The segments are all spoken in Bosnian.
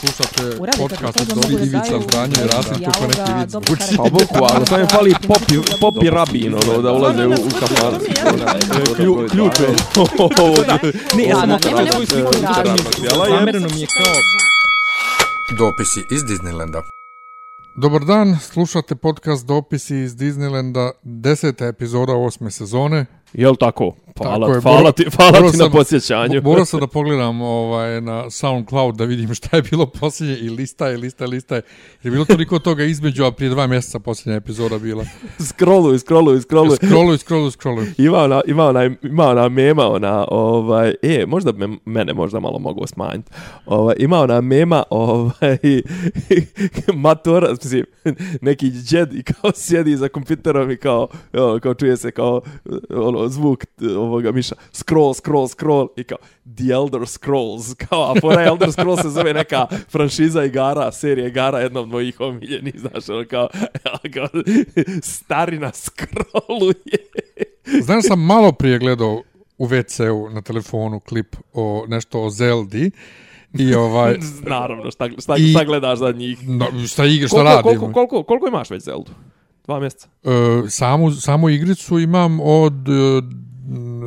Slušate podcast od da Ivica Zdanje i Rasim kako neki vic karakter. Pa bukvalno, samo je fali popi, popi rabin, ono, da ulaze u, u kafan. Klju, ključ je. Ne, ja sam svoju sliku. Zamereno mi je kao... Dopisi iz Disneylanda. Dobar dan, slušate podcast Dopisi iz Disneylanda, deseta epizoda osme sezone. Jel tako? Tako Hvala, je, hvala ti, hvala ti na podsjećanju. Morao sam da pogledam ovaj, na SoundCloud da vidim šta je bilo posljednje i lista je, lista je, lista je. Jer je bilo toliko toga između, a prije dva mjeseca posljednja epizoda bila. Scrolluj, scrolluj, scrolluj. Scrolluj, scrolluj, scrolluj. Ima ona, ima ona, ima ona mema, ona, ovaj, e, možda me, mene možda malo mogu smanjiti. Ovaj, ima ona mema, ovaj, matora, mislim, neki džed i kao sjedi za kompjuterom i kao, kao čuje se kao, ono, zvuk ovoga miša, scroll, scroll, scroll i kao, The Elder Scrolls, kao, a pora Elder Scrolls se zove neka franšiza igara, serija igara, jedna od mojih omiljenih, znaš, ono, kao, kao starina scrolluje. Znaš, sam malo prije gledao u WC-u na telefonu klip o nešto o Zeldi i ovaj... Naravno, šta, šta, I- šta gledaš za njih? No, šta igra, šta radim? koliko, koliko, koliko imaš već Zeldu? Dva mjeseca? E, samu, samu igricu imam od e,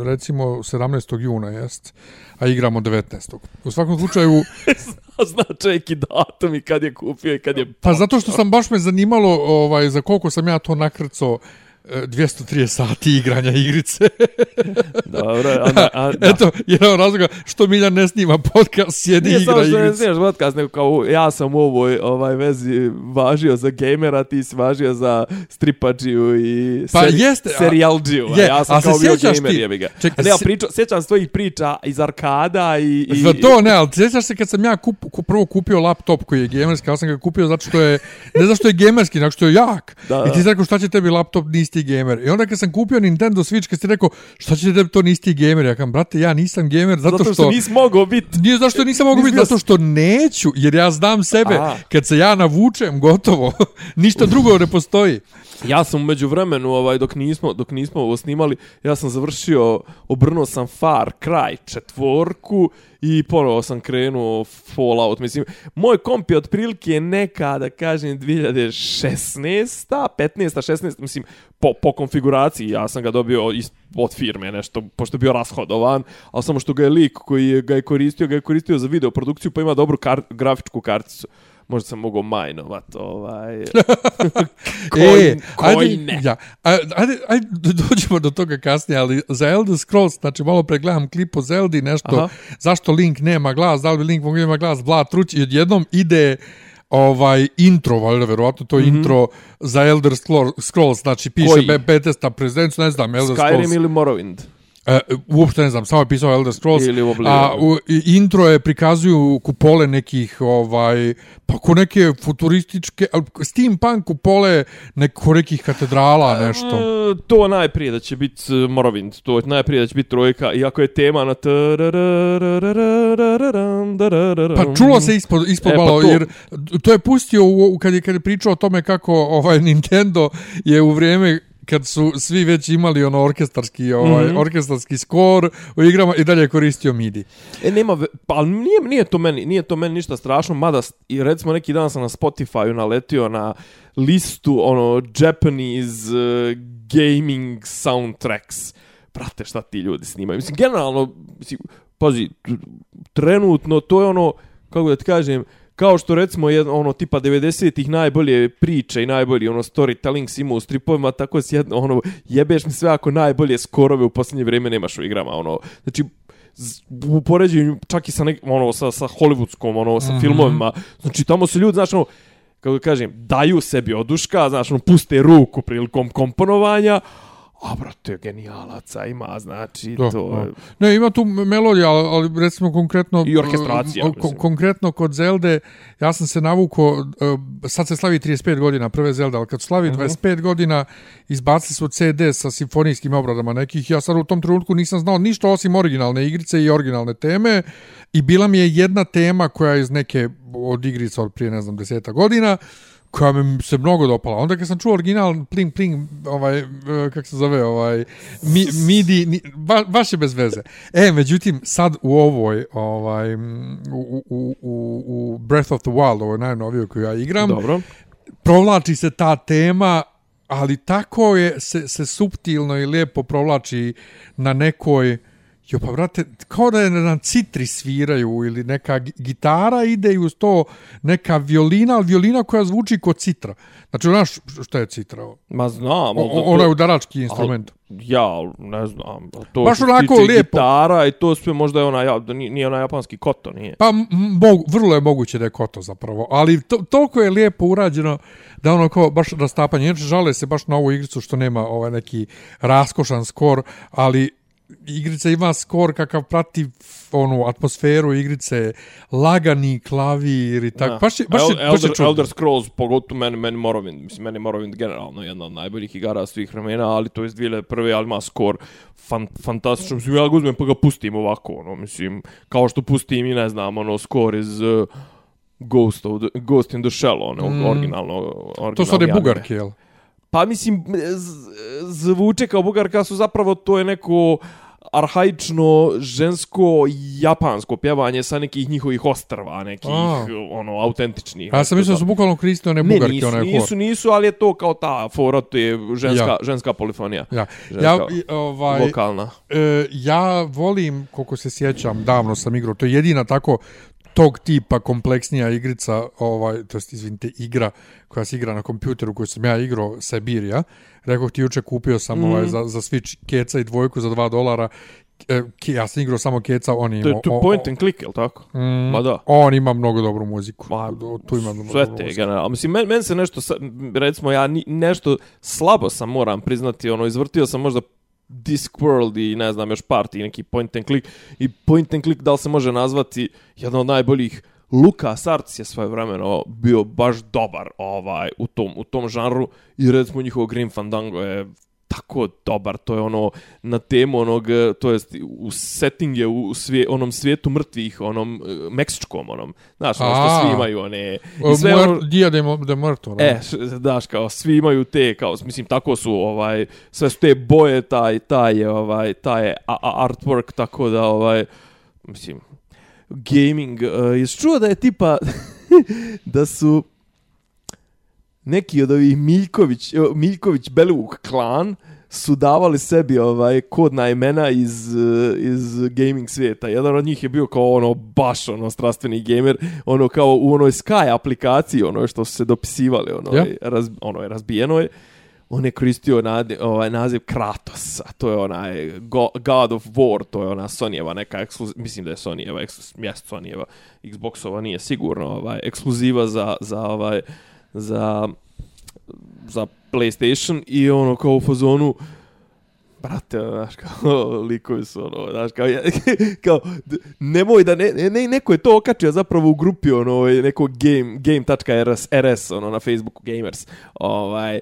recimo 17. juna jest, a igramo 19. U svakom slučaju, Zna čovjek i datum i kad je kupio i kad je... pa zato što sam baš me zanimalo ovaj za koliko sam ja to nakrcao 230 sati igranja igrice. Dobro, a, a, da. Eto, jedan od razloga što Miljan ne snima podcast, sjedi Nije igra samo što ne igrice. snimaš podcast, nego kao ja sam u ovoj ovaj vezi važio za gamera, ti si važio za stripađiju i Pa jeste, a- serijalđiju. a je, ja sam a se kao bio gamer, ti- jebi ga. Ček, ne, ja se- priča, sjećam se tvojih priča iz arkada i... i Za to ne, ali sjećaš se kad sam ja kup, kup, prvo kupio laptop koji je gamerski, ali sam ga kupio zato što je, ne zato što je gamerski, nego što je jak. Da, I ti si rekao šta će tebi laptop, nisi ti gamer. I onda kad sam kupio Nintendo Switch, kad si rekao šta će tebi to nisi ti gamer, ja kam, brate, ja nisam gamer zato, Zato što nisi mogao biti. Nije zašto nisam Nisi biti, zato što neću, jer ja znam sebe, A. kad se ja navučem, gotovo, ništa drugo ne postoji. Ja sam umeđu vremenu, ovaj, dok nismo, dok nismo ovo snimali, ja sam završio, obrnuo sam Far Cry četvorku i ponovo sam krenuo Fallout. Mislim, moj komp je otprilike neka, da kažem, 2016 15 16 mislim, po, po konfiguraciji, ja sam ga dobio iz, od firme nešto, pošto je bio rashodovan, ali samo što ga je lik koji je, ga je koristio, ga je koristio za videoprodukciju, pa ima dobru kar, grafičku karticu. Možda sam mogao majnovat, ovaj... e, koji ajde, ne. ja, ajde, ajde, dođemo do toga kasnije, ali za Elder Scrolls, znači malo pregledam klip o Zeldi, nešto, Aha. zašto Link nema glas, da li bi Link mogao ima glas, bla, truć, i odjednom ide ovaj intro, valjda, verovatno to mm -hmm. intro za Elder Scroll- Scrolls, znači piše Bethesda Presents, ne znam, Elder Skyrim Scrolls. ili Morrowind? E, uopšte ne znam, samo je pisao Elder Scrolls. Ili Oblivion. A u, intro je prikazuju kupole nekih, ovaj, pa ko neke futurističke, steampunk kupole neko nekih katedrala, nešto. E, to najprije da će biti e, Morrowind, to je najprije da će biti trojka, iako je tema na Pa čulo se ispod, ispod E, pa malo, to- jer to je pustio u, u, kad, je, kad je pričao o tome kako ovaj Nintendo je u vrijeme kad su svi već imali ono orkestarski ovaj mm. -hmm. orkestarski skor u igrama i dalje je koristio MIDI. E, nema, pa nije, nije, to meni, nije to meni ništa strašno, mada, i recimo neki dan sam na Spotify naletio na listu, ono, Japanese uh, gaming soundtracks. Brate, šta ti ljudi snimaju? Mislim, generalno, mislim, pazi, trenutno to je ono, kako da ti kažem, kao što recimo je ono tipa 90-ih najbolje priče i najbolji ono storytelling si imao u stripovima, tako si jedno ono jebeš mi sve ako najbolje skorove u posljednje vrijeme nemaš u igrama, ono. Znači u poređenju čak i sa nek, ono sa sa hollywoodskom ono sa mm -hmm. filmovima. Znači tamo su ljudi znači ono kako kažem, daju sebi oduška, znači ono, puste ruku prilikom komponovanja, a brate, genijalaca ima, znači, Da, to... da. Ne, ima tu melodija, ali, ali recimo konkretno... I orkestracija, uh, mislim. kon- Konkretno kod Zelde, ja sam se navukao, uh, sad se slavi 35 godina prve Zelde, ali kad slavi Mhm. 25 godina, izbacili su CD sa simfonijskim obradama nekih. Ja sad u tom trenutku nisam znao ništa osim originalne igrice i originalne teme. I bila mi je jedna tema koja je iz neke od igrica od prije, ne znam, deseta godina, koja mi se mnogo dopala. Onda kad sam čuo original Pling Pling, ovaj, e, kako se zove, ovaj, mi, MIDI, ni, ba, baš je bez veze. E, međutim, sad u ovoj, ovaj, u, u, u, u Breath of the Wild, ovoj najnovijoj koju ja igram, Dobro. provlači se ta tema, ali tako je se, se subtilno i lijepo provlači na nekoj Jo, pa brate, kao da je na citri sviraju ili neka gi- gitara ide i uz to neka violina, ali violina koja zvuči kod citra. Znači, znaš šta je citra? Ma znam, o, ona je udarački instrument. Ja, al ne znam. To Baš onako lijepo. Gitara i to sve možda je ona, ja, nije, ona japanski koto, nije. Pa mogu, vrlo je moguće da je koto zapravo, ali to, toliko je lijepo urađeno da ono kao baš rastapanje. Inače žale se baš na ovu igricu što nema ovaj neki raskošan skor, ali igrica ima skor kakav prati onu atmosferu igrice, lagani klavir i tako. Baš je, baš je, baš je Elder. Elder Scrolls, pogotovo meni, meni Morrowind, mislim, meni Morrowind generalno jedna od najboljih igara svih vremena, ali to je iz 2001. ali ima skor fan, fantastično. Mislim, ja ga uzmem pa ga pustim ovako, ono, mislim, kao što pustim i ne znam, ono, skor iz uh, Ghost, of the, Ghost in the Shell, ono, mm. originalno, originalno. To su one bugarke, jel? Pa mislim, zvuče kao bugarka su zapravo, to je neko arhaično žensko japansko pjevanje sa nekih njihovih ostrva, nekih A. ono autentičnih. A sam mislio su bukvalno koristili one Ne, bugarke, nisu, onaj nisu, nisu, ali je to kao ta fora, to je ženska, Ja. ženska polifonija. Ja, Ženska, ja ovaj, vokalna. E, ja volim, koliko se sjećam, davno sam igrao, to je jedina tako tog tipa kompleksnija igrica, ovaj, to jest, izvinite, igra koja se igra na kompjuteru koju sam ja igrao, Sibirija. Rekao ti juče kupio sam mm. ovaj, za, za Switch keca i dvojku za 2 dolara. E, ja sam igrao samo keca, on ima... To je tu point and click, je li tako? Mm, Ma da. On ima mnogo dobru muziku. Ma, tu ima mnogo sve te, generalno. Mislim, men, men se nešto, recimo, ja ni, nešto slabo sam, moram priznati, ono, izvrtio sam možda Discworld i ne znam još par i neki point and click. I point and click da li se može nazvati jedan od najboljih? Lucas Arts je svoje vremeno bio baš dobar ovaj u tom u tom žanru. I recimo njihov Grim Fandango je tako dobar, to je ono na temu onog, eh, to jest u setting je u svije, onom svijetu mrtvih, onom eh, meksičkom onom, znaš, ono što svi imaju one, i sve Muer, ono, Dia de, de Muerto. ne? E, š- daš kao svi imaju te kao mislim tako su ovaj sve su te boje taj taj je ovaj taj je a- a- artwork tako da ovaj mislim gaming uh, jesi čuo da je tipa da su neki od ovih Miljković Miljković Belivuk klan su davali sebi ovaj kodna imena iz, eh, iz gaming svijeta. Jedan od njih je bio kao ono baš ono strastveni gamer, ono kao u onoj Sky aplikaciji, ono što su se dopisivali, ono, Ja. je, raz, ono je razbijeno je. On je koristio nade, ovaj naziv Kratos, a to je onaj Go, God of War, to je ona Sonyjeva neka ekskluz, mislim da je Sonyjeva ekskluz, mjest Sonyjeva, Xboxova nije sigurno, ovaj ekskluziva za za ovaj za za PlayStation i ono kao u fazonu brate, ono, znaš, kao, likovi su, ono, znaš, kao, ja- kao, nemoj da, ne, ne, neko je to okačio zapravo u grupi, ono, ovaj, neko game, game.rs, RS, ono, na Facebooku, gamers, ovaj,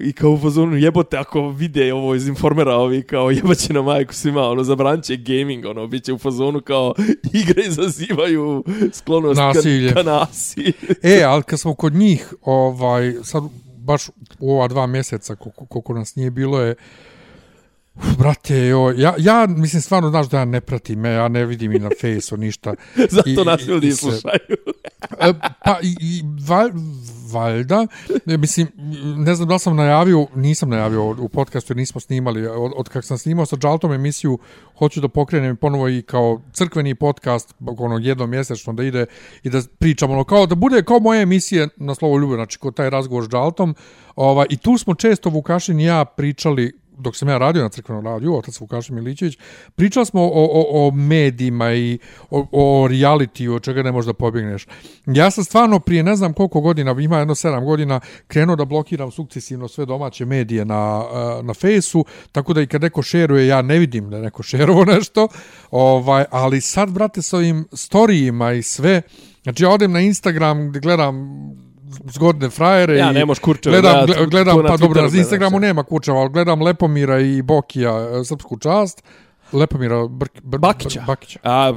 i kao u fazonu jebote ako vide ovo iz informera ovi kao jebaće na majku svima ono zabranće gaming ono biće u fazonu kao igre izazivaju sklonost Nasilje. ka, ka nasilju E, ali kad smo kod njih, ovaj, sad baš u ova dva mjeseca koliko, koliko nas nije bilo je, Uf, brate, jo, ja, ja mislim stvarno znaš da ja ne pratim, me, ja ne vidim i na fejsu ništa. zato nas i- ljudi i sve. slušaju E, pa i, i val, valjda, e, mislim, ne znam da sam najavio, nisam najavio u podcastu nismo snimali, od, od kak sam snimao sa Džaltom emisiju, hoću da pokrenem ponovo i kao crkveni podcast, ono jednom mjesečno da ide i da pričamo, ono, kao da bude kao moje emisije na slovo ljube, znači kao taj razgovor s Džaltom, ovaj, i tu smo često Vukašin i ja pričali dok sam ja radio na crkvenom radiju, otac Vukašin Milićević, pričali smo o, o, o medijima i o, o reality, od čega ne možeš da pobjegneš. Ja sam stvarno prije ne znam koliko godina, ima jedno sedam godina, krenuo da blokiram sukcesivno sve domaće medije na, na fejsu, tako da i kad neko šeruje, ja ne vidim da je neko šerovo nešto, ovaj, ali sad, brate, s ovim storijima i sve, znači ja odem na Instagram gdje gledam zgodne frajere Ja, i ne možeš kurčeve gledam, gledam na pa dobro, na Instagramu nema kurčeva, ali gledam Lepomira i Bokija, e, srpsku čast, Lepomira Brk, Br, Bakića. Br, Bakića. A,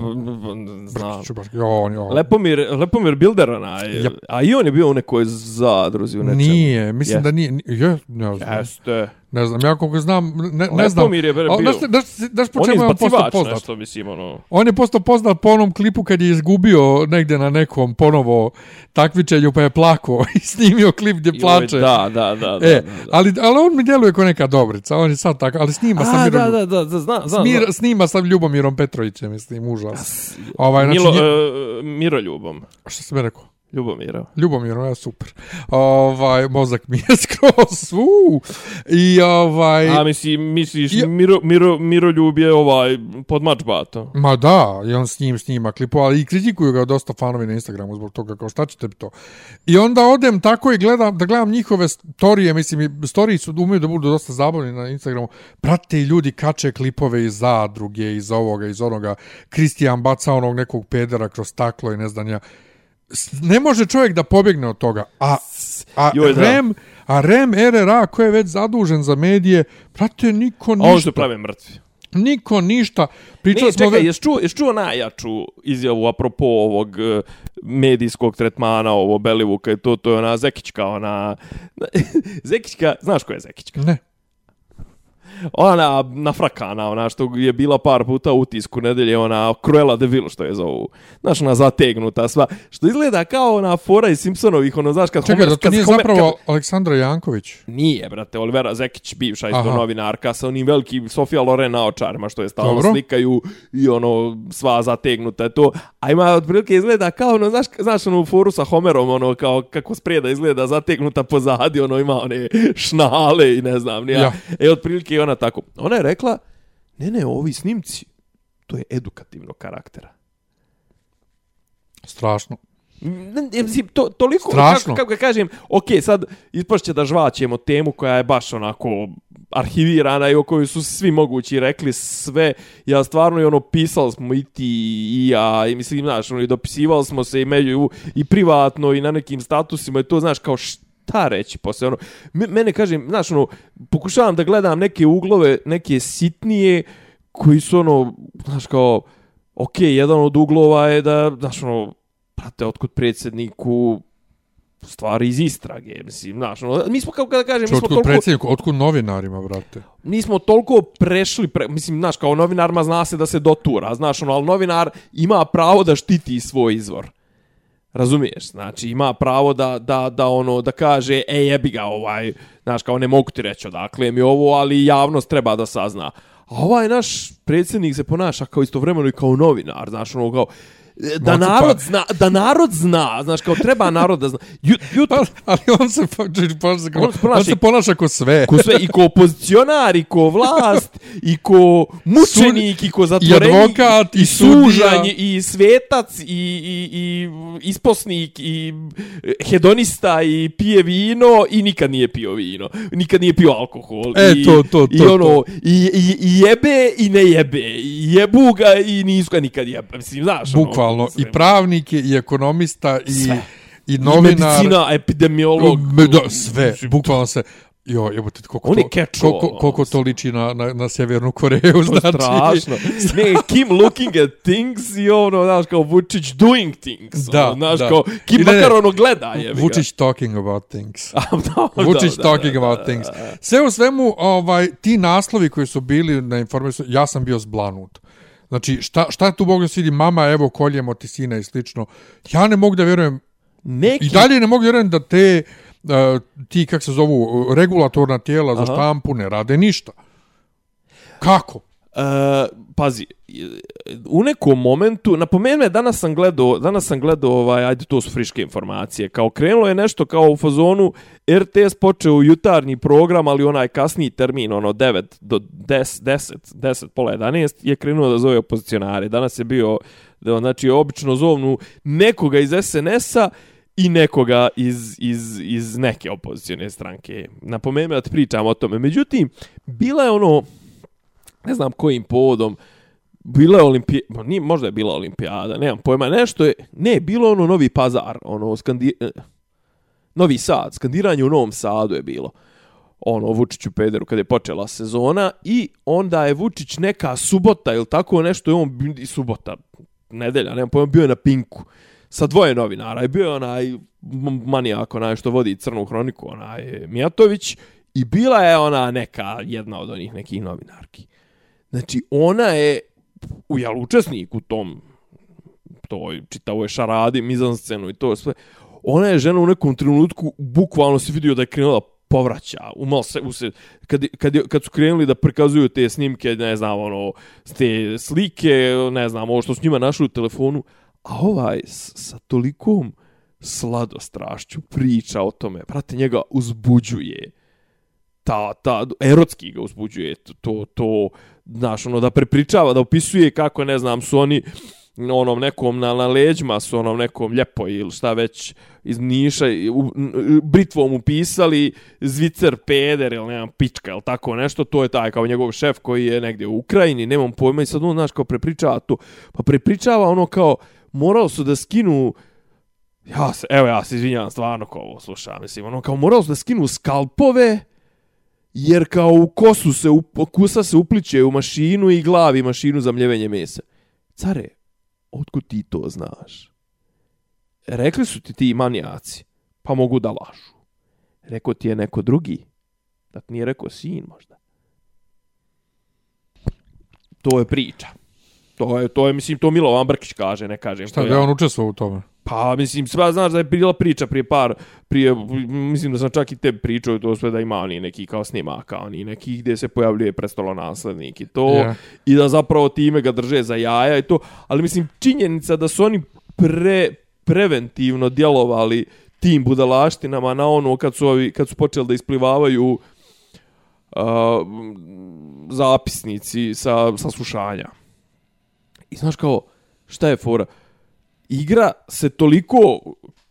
znam. Brkiću. Jo, on, jo. Lepomir, Lepomir Bilder, onaj, Jep. a i on je bio u nekoj zadruzi u nečem. Nije, mislim Je. da nije. ni- Je, ne znam. Jeste. Ne znam, ja koliko znam, ne, ne znam. Lepomir je bio. Znaš, znaš, znaš po On je čemu je on postao poznat? nešto, mislim, ono... On je postao poznat po onom klipu kad je izgubio negdje na nekom ponovo takmičenju pa je plako i snimio klip gdje plače. Da, da, da. da, E, da, da. ali, ali on mi djeluje kao neka dobrica, on je sad tako, ali snima sa A, Mirom, da, da, da, da, znam, znam. Smir, znam. snima sa Ljubomirom Petrovićem, mislim, užas. Ovaj, znači, Milo, nje- e, Miroljubom. što sam rekao? Ljubomira. Ljubomirom, ja, super. Ovaj, mozak mi je skroz, uu. I ovaj... A misli, misliš, Ja- Miro, Miro, Miroljub je ovaj podmač bato. Ma da, i on s njim snima klipova, ali i kritikuju ga dosta fanovi na Instagramu zbog toga kao šta ćete to. I onda odem tako i gledam, da gledam njihove storije, mislim, i storiji su umeju da budu dosta zabavni na Instagramu. Prate i ljudi kače klipove iz zadruge, iz ovoga, iz onoga. Kristijan baca onog nekog pedera kroz staklo i ne znam ja. Ne može čovjek da pobjegne od toga. A, a Joj. REM, a REM, RRA, ko je već zadužen za medije, prate, niko A ništa. on se prave mrtvi. Niko ništa. Pričali smo čekaj, ve- jesi čuo, jesi čuo najjaču izjavu apropo ovog e, medijskog tretmana, ovo Belivuka i to, to je ona Zekićka, ona... Zekićka, znaš ko je Zekićka? Ne. Ona nafrakana, ona što je bila par puta u utisku nedelje, ona Cruella de Vil, što je zovu. Znaš, ona zategnuta sva. Što izgleda kao ona fora iz Simpsonovih, ono, znaš, kad Čekaj, Homer- da to nije Homer- zapravo kad- Aleksandra Janković? Nije, brate, Olivera Zekić, bivša isto novinarka, sa onim velikim Sofija Loren naočarima, što je stalno Dobro. slikaju i ono, sva zategnuta je to. A ima otprilike izgleda kao ono, znaš, znaš ono foru sa Homerom, ono, kao kako spreda izgleda zategnuta pozadi, ono ima one šnale i ne znam, nija. Ja. E, otprilike ona tako. Ona je rekla, ne, ne, ovi snimci, to je edukativnog karaktera. Strašno. Mislim, to, toliko, Strašno. kako, kako kažem, ok, sad ispašće da žvaćemo temu koja je baš onako arhivirana i o kojoj su svi mogući rekli sve. Ja stvarno i ono pisali smo i ti i ja i mislim, znaš, ono, i dopisivali smo se i među i privatno i na nekim statusima i to, znaš, kao šta reći posle ono me- mene kažem znaš ono pokušavam da gledam neke uglove neke sitnije koji su ono znaš kao ok, jedan od uglova je da znaš ono prate otkud predsjedniku stvari iz istrage, mislim, znaš, ono, mi smo, kako da kažem, mi smo toliko, predsjedniku, otkud novinarima, brate? mi smo toliko prešli, pre, mislim, znaš, kao novinarima zna se da se dotura, znaš, ono, ali novinar ima pravo da štiti svoj izvor. Razumiješ? Znači, ima pravo da, da, da ono, da kaže, e, jebi ga, ovaj, znaš, kao ne mogu ti reći odakle mi ovo, ali javnost treba da sazna. A ovaj naš predsjednik se ponaša kao istovremeno i kao novinar, znaš, ono, kao, da Mocu, pa- narod zna, da narod zna, znaš, kao treba narod da zna. Ju, ju, Pa, ali on se, ponaša, kao, On se ponaša on se ponaša ko sve. ko sve, i ko opozicionar, i ko vlast, i ko mučenik, i ko zatvorenik, advokat, i i sužanj, i svetac, i, i, i isposnik, i hedonista, i pije vino, i nikad nije pio vino. Nikad nije pio alkohol. E, I, to, to, I to, ono, to. I, i, i jebe, i ne jebe. I jebu ga, i nisu ga nikad jebe. Mislim, znaš, ono, Bukvalno, i pravnik je, i ekonomista, i, Sve. i I novinar. medicina, epidemiolog. Da, sve, bukvalno se... Jo, jebote, koliko, On je to, catch-all, koliko, koliko to liči na, na, na Sjevernu Koreju, To znači... strašno. Ne, Kim looking at things i ono, znaš, kao Vučić doing things. Da, ono, znaš, da. kao Kim I ne, makar ono gleda, je. Vučić talking about things. da, Vučić talking about things. Sve u svemu, ovaj, ti naslovi koji su bili na informisu, ja sam bio zblanut. Znači, šta, šta tu mogu da se vidi, mama, evo, koljemo ti sina i slično. Ja ne mogu da vjerujem, Neki, i dalje ne mogu da vjerujem da te, uh, ti, kak se zovu, regulatorna tijela za Aha. štampu ne rade ništa. Kako? Uh, pazi, u nekom momentu, napomenu me, danas sam gledao, danas sam gledao, ovaj, ajde, to su friške informacije, kao krenulo je nešto kao u fazonu, RTS počeo u jutarnji program, ali onaj kasniji termin, ono 9 do 10, 10, 10, pola 11, je krenuo da zove opozicionare. Danas je bio, da, znači, obično zovnu nekoga iz SNS-a, i nekoga iz, iz, iz neke opozicione stranke. Napomenu da pričam o tome. Međutim, bila je ono, ne znam kojim povodom, bila je olimpijada, ni možda je bila olimpijada, nemam pojma, nešto je, ne, bilo je ono Novi Pazar, ono, skandi, eh, Novi Sad, skandiranje u Novom Sadu je bilo. ono Vučiću pederu kad je počela sezona i onda je Vučić neka subota ili tako nešto i on i subota nedelja, nemam pojma, bio je na Pinku sa dvoje novinara. I bio je onaj manijak, onaj što vodi crnu hroniku, onaj Mijatović i bila je ona neka, jedna od onih nekih novinarki. Znači, ona je u jel, učesnik u tom toj čitavoj šaradi, mizanscenu i to sve. Ona je žena u nekom trenutku, bukvalno se vidio da je krenula povraća, umal se, u se kad, kad, kad su krenuli da prikazuju te snimke, ne znam, ono, te slike, ne znam, ovo što su njima našli u telefonu, a ovaj sa tolikom sladostrašću priča o tome, prate, njega uzbuđuje, ta, ta, erotski ga uzbuđuje, to, to, znaš, ono, da prepričava, da opisuje kako, ne znam, su oni, onom nekom na, na leđima su onom nekom ljepo ili šta već iz Niša u, britvom upisali Zvicer Peder ili nemam pička ili tako nešto, to je taj kao njegov šef koji je negdje u Ukrajini, nemam pojma i sad on znaš kao prepričava to, pa prepričava ono kao morali su da skinu ja se, evo ja se izvinjam stvarno ko ovo slušam, mislim, ono kao morali su da skinu skalpove jer kao u kosu se, u, kusa se upliče u mašinu i glavi mašinu za mljevenje mesa. Care, otkud ti to znaš? Rekli su ti ti manijaci, pa mogu da lažu. Rekao ti je neko drugi, da ti nije rekao sin možda. To je priča. To je, to je mislim, to Milovan Brkić kaže, ne kažem. Šta, da je on učestvovao u tome? Pa, mislim, sva znaš da je bila priča prije par, prije, mislim da sam čak i te pričao to sve da ima oni neki kao snimaka, oni neki gdje se pojavljuje prestolo naslednik i to, yeah. i da zapravo time ga drže za jaja i to, ali mislim, činjenica da su oni pre, preventivno djelovali tim budalaštinama na ono kad su, ovi, kad su počeli da isplivavaju uh, zapisnici sa, sa slušanja. I znaš kao, šta je fora? Igra se toliko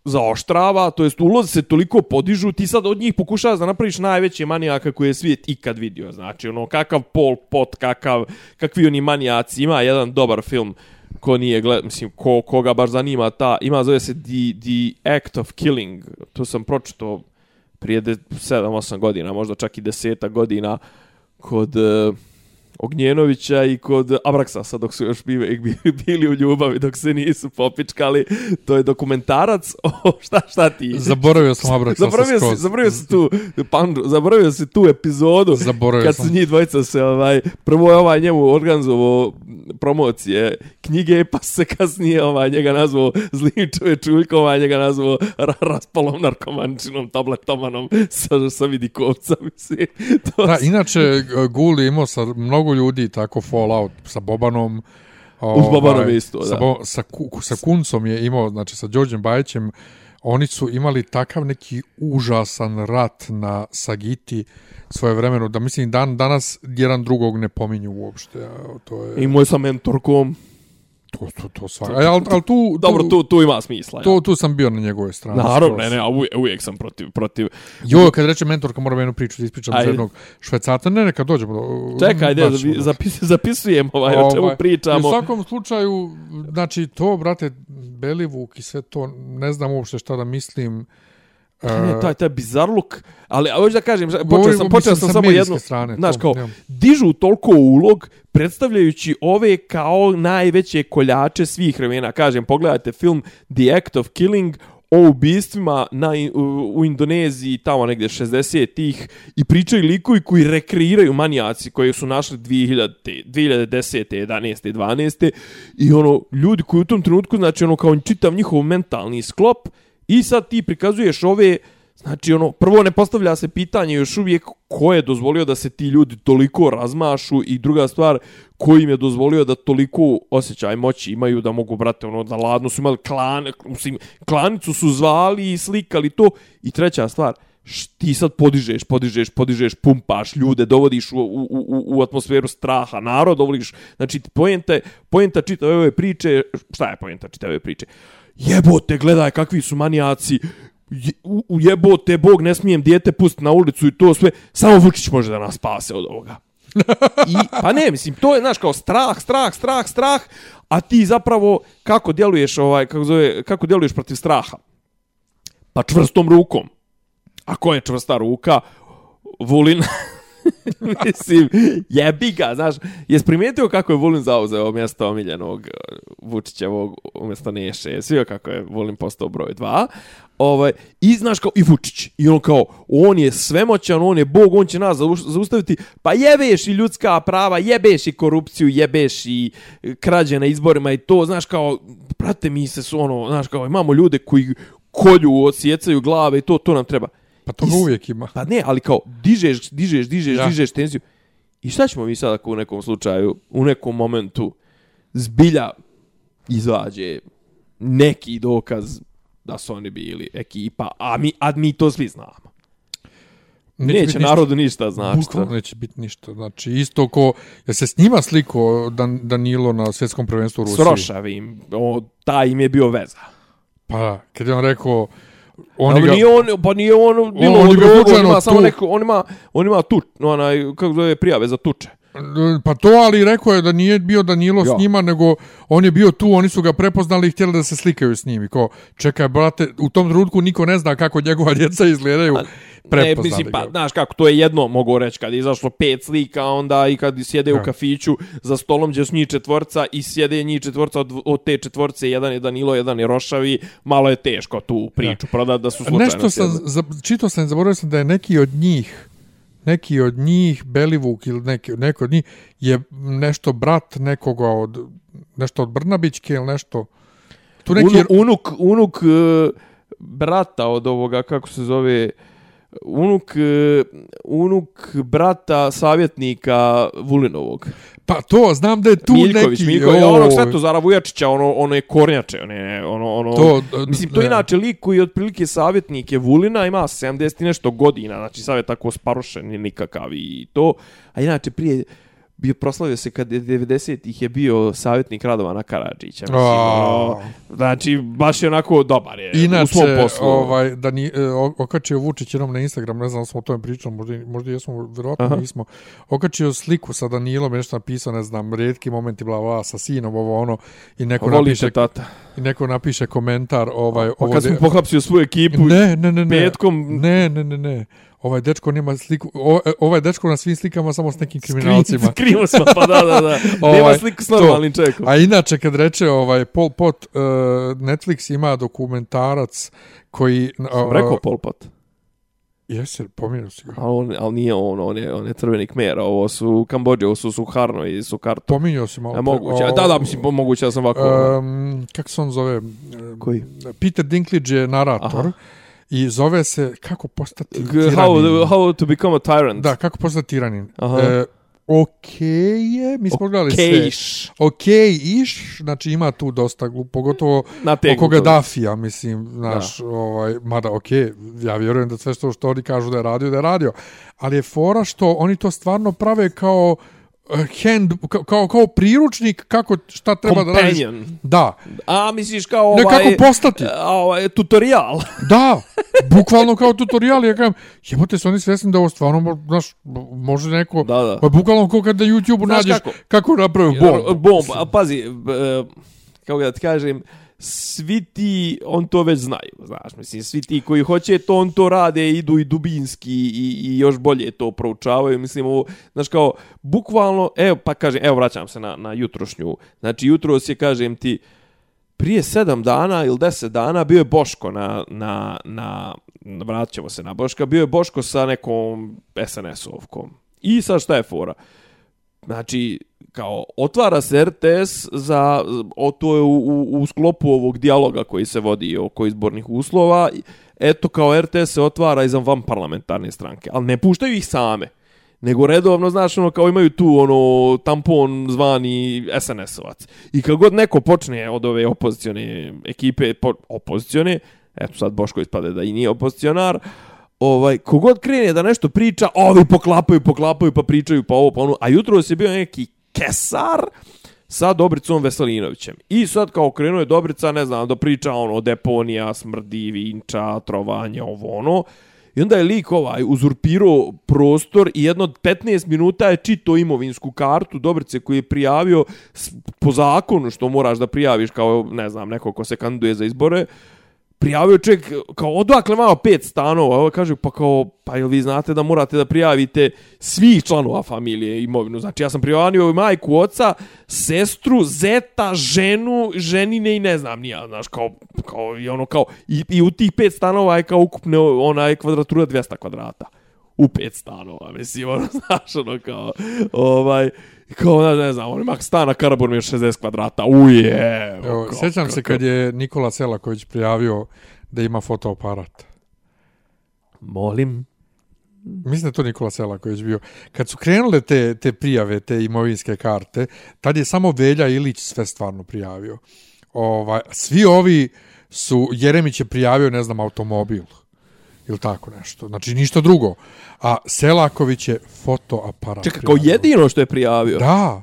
zaoštrava, to jest ulozi se toliko podižu, ti sad od njih pokušavaš da napraviš najveće manijaka koje je svijet ikad vidio. Znači, ono, kakav Pol Pot, kakav, kakvi oni manijaci, ima jedan dobar film ko nije gled, mislim, ko, koga baš zanima ta, ima, zove se The, The Act of Killing, to sam pročito prije 7-8 godina, možda čak i 10 godina, kod... Uh, Ognjenovića i kod Abraksasa dok su još bili, bili u ljubavi dok se nisu popičkali. To je dokumentarac o šta šta ti? Zaboravio sam Abraksasa zaboravio skroz. Si, zaboravio si tu pandu, zaboravio si tu epizodu zaboravio kad sam. su njih dvojica se ovaj prvo je ovaj njemu organizovao promocije knjige pa se kasnije ovaj njega nazvao zlim čovječuljkom, ovaj njega nazvao raspalom narkomančinom, tabletomanom sa, sa vidikovca. Mislim. To da, inače Guli imao sa mnogo mnogo ljudi tako Fallout sa Bobanom Uz Bobanom ovaj, isto, sa, da. sa, ku, sa Kuncom je imao, znači sa Đorđem Bajićem, oni su imali takav neki užasan rat na Sagiti svoje vremenu, da mislim dan danas jedan drugog ne pominju uopšte. To je... I moj sa mentorkom. To, to, to svak... Al, al, tu, tu, Dobro, tu, tu ima smisla. To, tu sam bio na njegovoj strani. Naravno, ne, ne, a uvijek, uvijek sam protiv, protiv... Jo, kad reče mentorka, moram jednu priču da ispričam za jednog švecarca. Ne, ne, kad dođemo do... Čekaj, ajde, zapis, zapisujem ovaj, o čemu ovaj, pričamo. U svakom slučaju, znači, to, brate, Belivuk i sve to, ne znam uopšte šta da mislim... Ne, taj, taj bizarluk, ali hoću da kažem, počeo sam, počeo sam samo jedno, strane, znaš, kao, nemam. dižu toliko ulog, predstavljajući ove kao najveće koljače svih vremena. Kažem, pogledajte film The Act of Killing, o ubistvima na, u, u Indoneziji, tamo negdje 60-ih, i pričaju likovi koji rekreiraju manijaci koji su našli 2000, 2010. 11. 12. I ono, ljudi koji u tom trenutku, znači ono, kao čitav njihov mentalni sklop, I sad ti prikazuješ ove, znači ono, prvo ne postavlja se pitanje još uvijek ko je dozvolio da se ti ljudi toliko razmašu i druga stvar, ko im je dozvolio da toliko osjećaj moći imaju da mogu, brate, ono, da ladno su imali klan, mislim, klanicu su zvali i slikali to. I treća stvar, ti sad podižeš, podižeš, podižeš, pumpaš ljude, dovodiš u, u, u, u atmosferu straha, narod dovodiš, znači pojenta, pojenta čitave ove priče, šta je pojenta čitave ove priče? Jebote, gledaj kakvi su manijaci, u jebote, Bog, ne smijem dijete pustiti na ulicu i to sve, samo Vučić može da nas spase od ovoga. I, pa ne, mislim, to je, znaš, kao strah, strah, strah, strah, a ti zapravo kako djeluješ, ovaj, kako, zove, kako djeluješ protiv straha? Pa čvrstom rukom. A ko je čvrsta ruka? Vulin, mislim, jebi ga, znaš, jes primijetio kako je Vulin zauzeo mjesto omiljenog e, Vučićevog umjesto Neše, svi kako je Vulin postao broj dva, ovaj, i znaš kao, i Vučić, i on kao, on je svemoćan, on je bog, on će nas zaustaviti, pa jebeš i ljudska prava, jebeš i korupciju, jebeš i e, krađe na izborima i to, znaš kao, prate mi se su ono, znaš kao, imamo ljude koji kolju, osjecaju glave i to, to nam treba. Pa to Is- uvijek ima. Pa ne, ali kao dižeš, dižeš, dižeš, Ja. ja. dižeš tenziju. I šta ćemo mi sad ako u nekom slučaju, u nekom momentu zbilja izađe neki dokaz da su oni bili ekipa, a mi, a mi to svi znamo. Neće, ništa. narodu ništa znači. Bukvalno neće biti ništa. Znači, isto ko, je se snima sliko Dan, Danilo na svjetskom prvenstvu u S Rusiji? Rošavim, o, taj im je bio veza. Pa, kad je on rekao, Oni ga... nije on, pa nije on bilo on on, je bio on, slučajno ima samo tu. neko, on ima, on ima tu, onaj, kako zove, prijave za tuče. Pa to, ali rekao je da nije bio Danilo Ja. s njima, nego on je bio tu, oni su ga prepoznali i htjeli da se slikaju s njim. I ko, čekaj, brate, u tom trenutku niko ne zna kako njegova djeca izgledaju. Ne, Prepoznali mislim, pa, znaš kako, to je jedno, mogu reći, kad je izašlo pet slika, onda i kad sjede Da. u kafiću za stolom gdje su njih četvorca i sjede njih četvorca od, od te četvorce, jedan je Danilo, jedan je Rošavi, malo je teško tu priču prodati da su slučajno Nešto sam, za, čitao sam, zaboravio sam da je neki od njih, neki od njih, Belivuk ili neki, neko od njih, je nešto brat nekoga od, nešto od Brnabićke ili nešto. Tu neki, Unuk, unuk, unuk uh, brata od ovoga, kako se zove, unuk, e, unuk brata savjetnika Vulinovog. pa to, znam da je tu Miljković, neki... Miljković, o, onog Svetozara Vujačića, ono, ono je kornjače, one, ono, ono, To, mislim, to je inače lik koji je otprilike savjetnik je Vulina, ima 70 i nešto godina, znači savjet tako sparušen i nikakav i to, a inače prije bio proslavio se kad je 90-ih je bio savjetnik Radovana Karadžića, mislim, ono, znači, baš je onako dobar je u svom Inače, poslu. ovaj, da ni, e, okačio Vučić jednom na Instagram, ne znam da smo o tome pričali, možda, možda jesmo, vjerojatno Aha. nismo, okačio sliku sa Danilom, nešto napisao, ne znam, redki momenti, bla, bla, sa sinom, ovo, ono, i neko, Volite napiše, tata. i neko napiše komentar, ovaj, Pa ovo, kad smo pohapsio svoju ekipu, ne, ne, ne, ne, petkom- ne, ne, ne, ne, ovaj dečko nema sliku, e, ovaj dečko na svim slikama samo s nekim kriminalcima. Skrivo smo, pa da, da, da. Nema Ovaj, sliku s normalnim čovjekom. A inače kad reče ovaj Pol Pot uh, Netflix ima dokumentarac koji Sam rekao Pol Pot. Jesi, pomirio si ga. A on, ali nije on, on je, on je crveni kmer, ovo su Kambođe, ovo su Suharno i Sukarto. Pominjao si malo. E, pre. moguće, O, da, da, mislim, moguće da sam ovako... Um, kako se on zove? Koji? Peter Dinklage je narator Aha. I zove se kako postati tiranin. how, how to become a tyrant. Da, kako postati tiranin. Aha. E, ok je, mi smo gledali sve. Kejš. Ok iš, znači ima tu dosta glup, pogotovo oko Gaddafija, mislim, znaš, Da. ovaj, mada, ok, ja vjerujem da sve što, što oni kažu da je radio, da je radio, ali je fora što oni to stvarno prave kao eh, hand, kao, kao, kao priručnik kako, šta treba da radiš. Companion. Da, A, misliš kao ovaj... ne kako postati. a, ovaj, tutorial. Da, bukvalno kao tutorial, ja kažem, jebote se oni svjesni da ovo stvarno, znaš, može neko, Da, da. pa bukvalno kao kad na YouTube-u nađeš kako? kako, napravi bomb. Bomb, a pazi, b- e, kako da ti kažem, svi ti, on to već znaju, znaš, mislim, svi ti koji hoće to, on to rade, idu i dubinski i, i još bolje to proučavaju, mislim, ovo, znaš, kao, bukvalno, evo, pa kažem, evo, vraćam se na, na jutrošnju, znači, jutro je, kažem ti, prije sedam dana ili deset dana bio je Boško na, na, na, vratit ćemo se na Boška, bio je Boško sa nekom SNS-ovkom. I sad šta je fora? Znači, kao, otvara se RTS za, o, to je u, u, u sklopu ovog dijaloga koji se vodi oko izbornih uslova. Eto, kao RTS se otvara i za van parlamentarne stranke. Ali ne puštaju ih same. Nego redovno, znaš, ono, kao imaju tu, ono, tampon zvani SNS-ovac. I kad god neko počne od ove opozicione ekipe, po, opozicione, eto sad Boško ispade da i nije opozicionar, ovaj, kogod krene da nešto priča, ovi poklapaju, poklapaju, pa pričaju, pa ovo, pa ono, a jutro se bio neki kesar sa Dobricom Veselinovićem. I sad kao krenuo je Dobrica, ne znam, da priča ono, deponija, smrdi, vinča, trovanje, ovo ono, I onda je lik ovaj uzurpirao prostor i jedno od 15 minuta je čito imovinsku kartu Dobrice koji je prijavio po zakonu što moraš da prijaviš kao, ne znam, neko ko se kandiduje za izbore, prijavio čovjek, kao, odakle vama pet stanova, ovo kaže, pa kao, pa jel vi znate da morate da prijavite svih članova familije imovinu, znači ja sam prijavio majku, oca, sestru, zeta, ženu, ženine i ne znam, nija, znaš, kao, kao, i ono, kao, i, i u tih pet stanova je kao ukupne, onaj kvadratura 200 kvadrata u pet stanova, mislim, ono, znaš, ono, kao, ovaj, kao, ne, ne znam, on ima stana Karabur mi je 60 kvadrata, uje. Evo, kao, sjećam se kao- kad je Nikola Selaković prijavio da ima fotoaparat. Molim. Mislim da je to Nikola Selaković bio. Kad su krenule te, te prijave, te imovinske karte, tad je samo Velja Ilić sve stvarno prijavio. Ovaj, svi ovi su, Jeremić je prijavio, ne znam, automobil. Ili tako nešto. Znači, ništa drugo. A Selaković je fotoaparat. Čekaj, kao jedino što je prijavio. Da.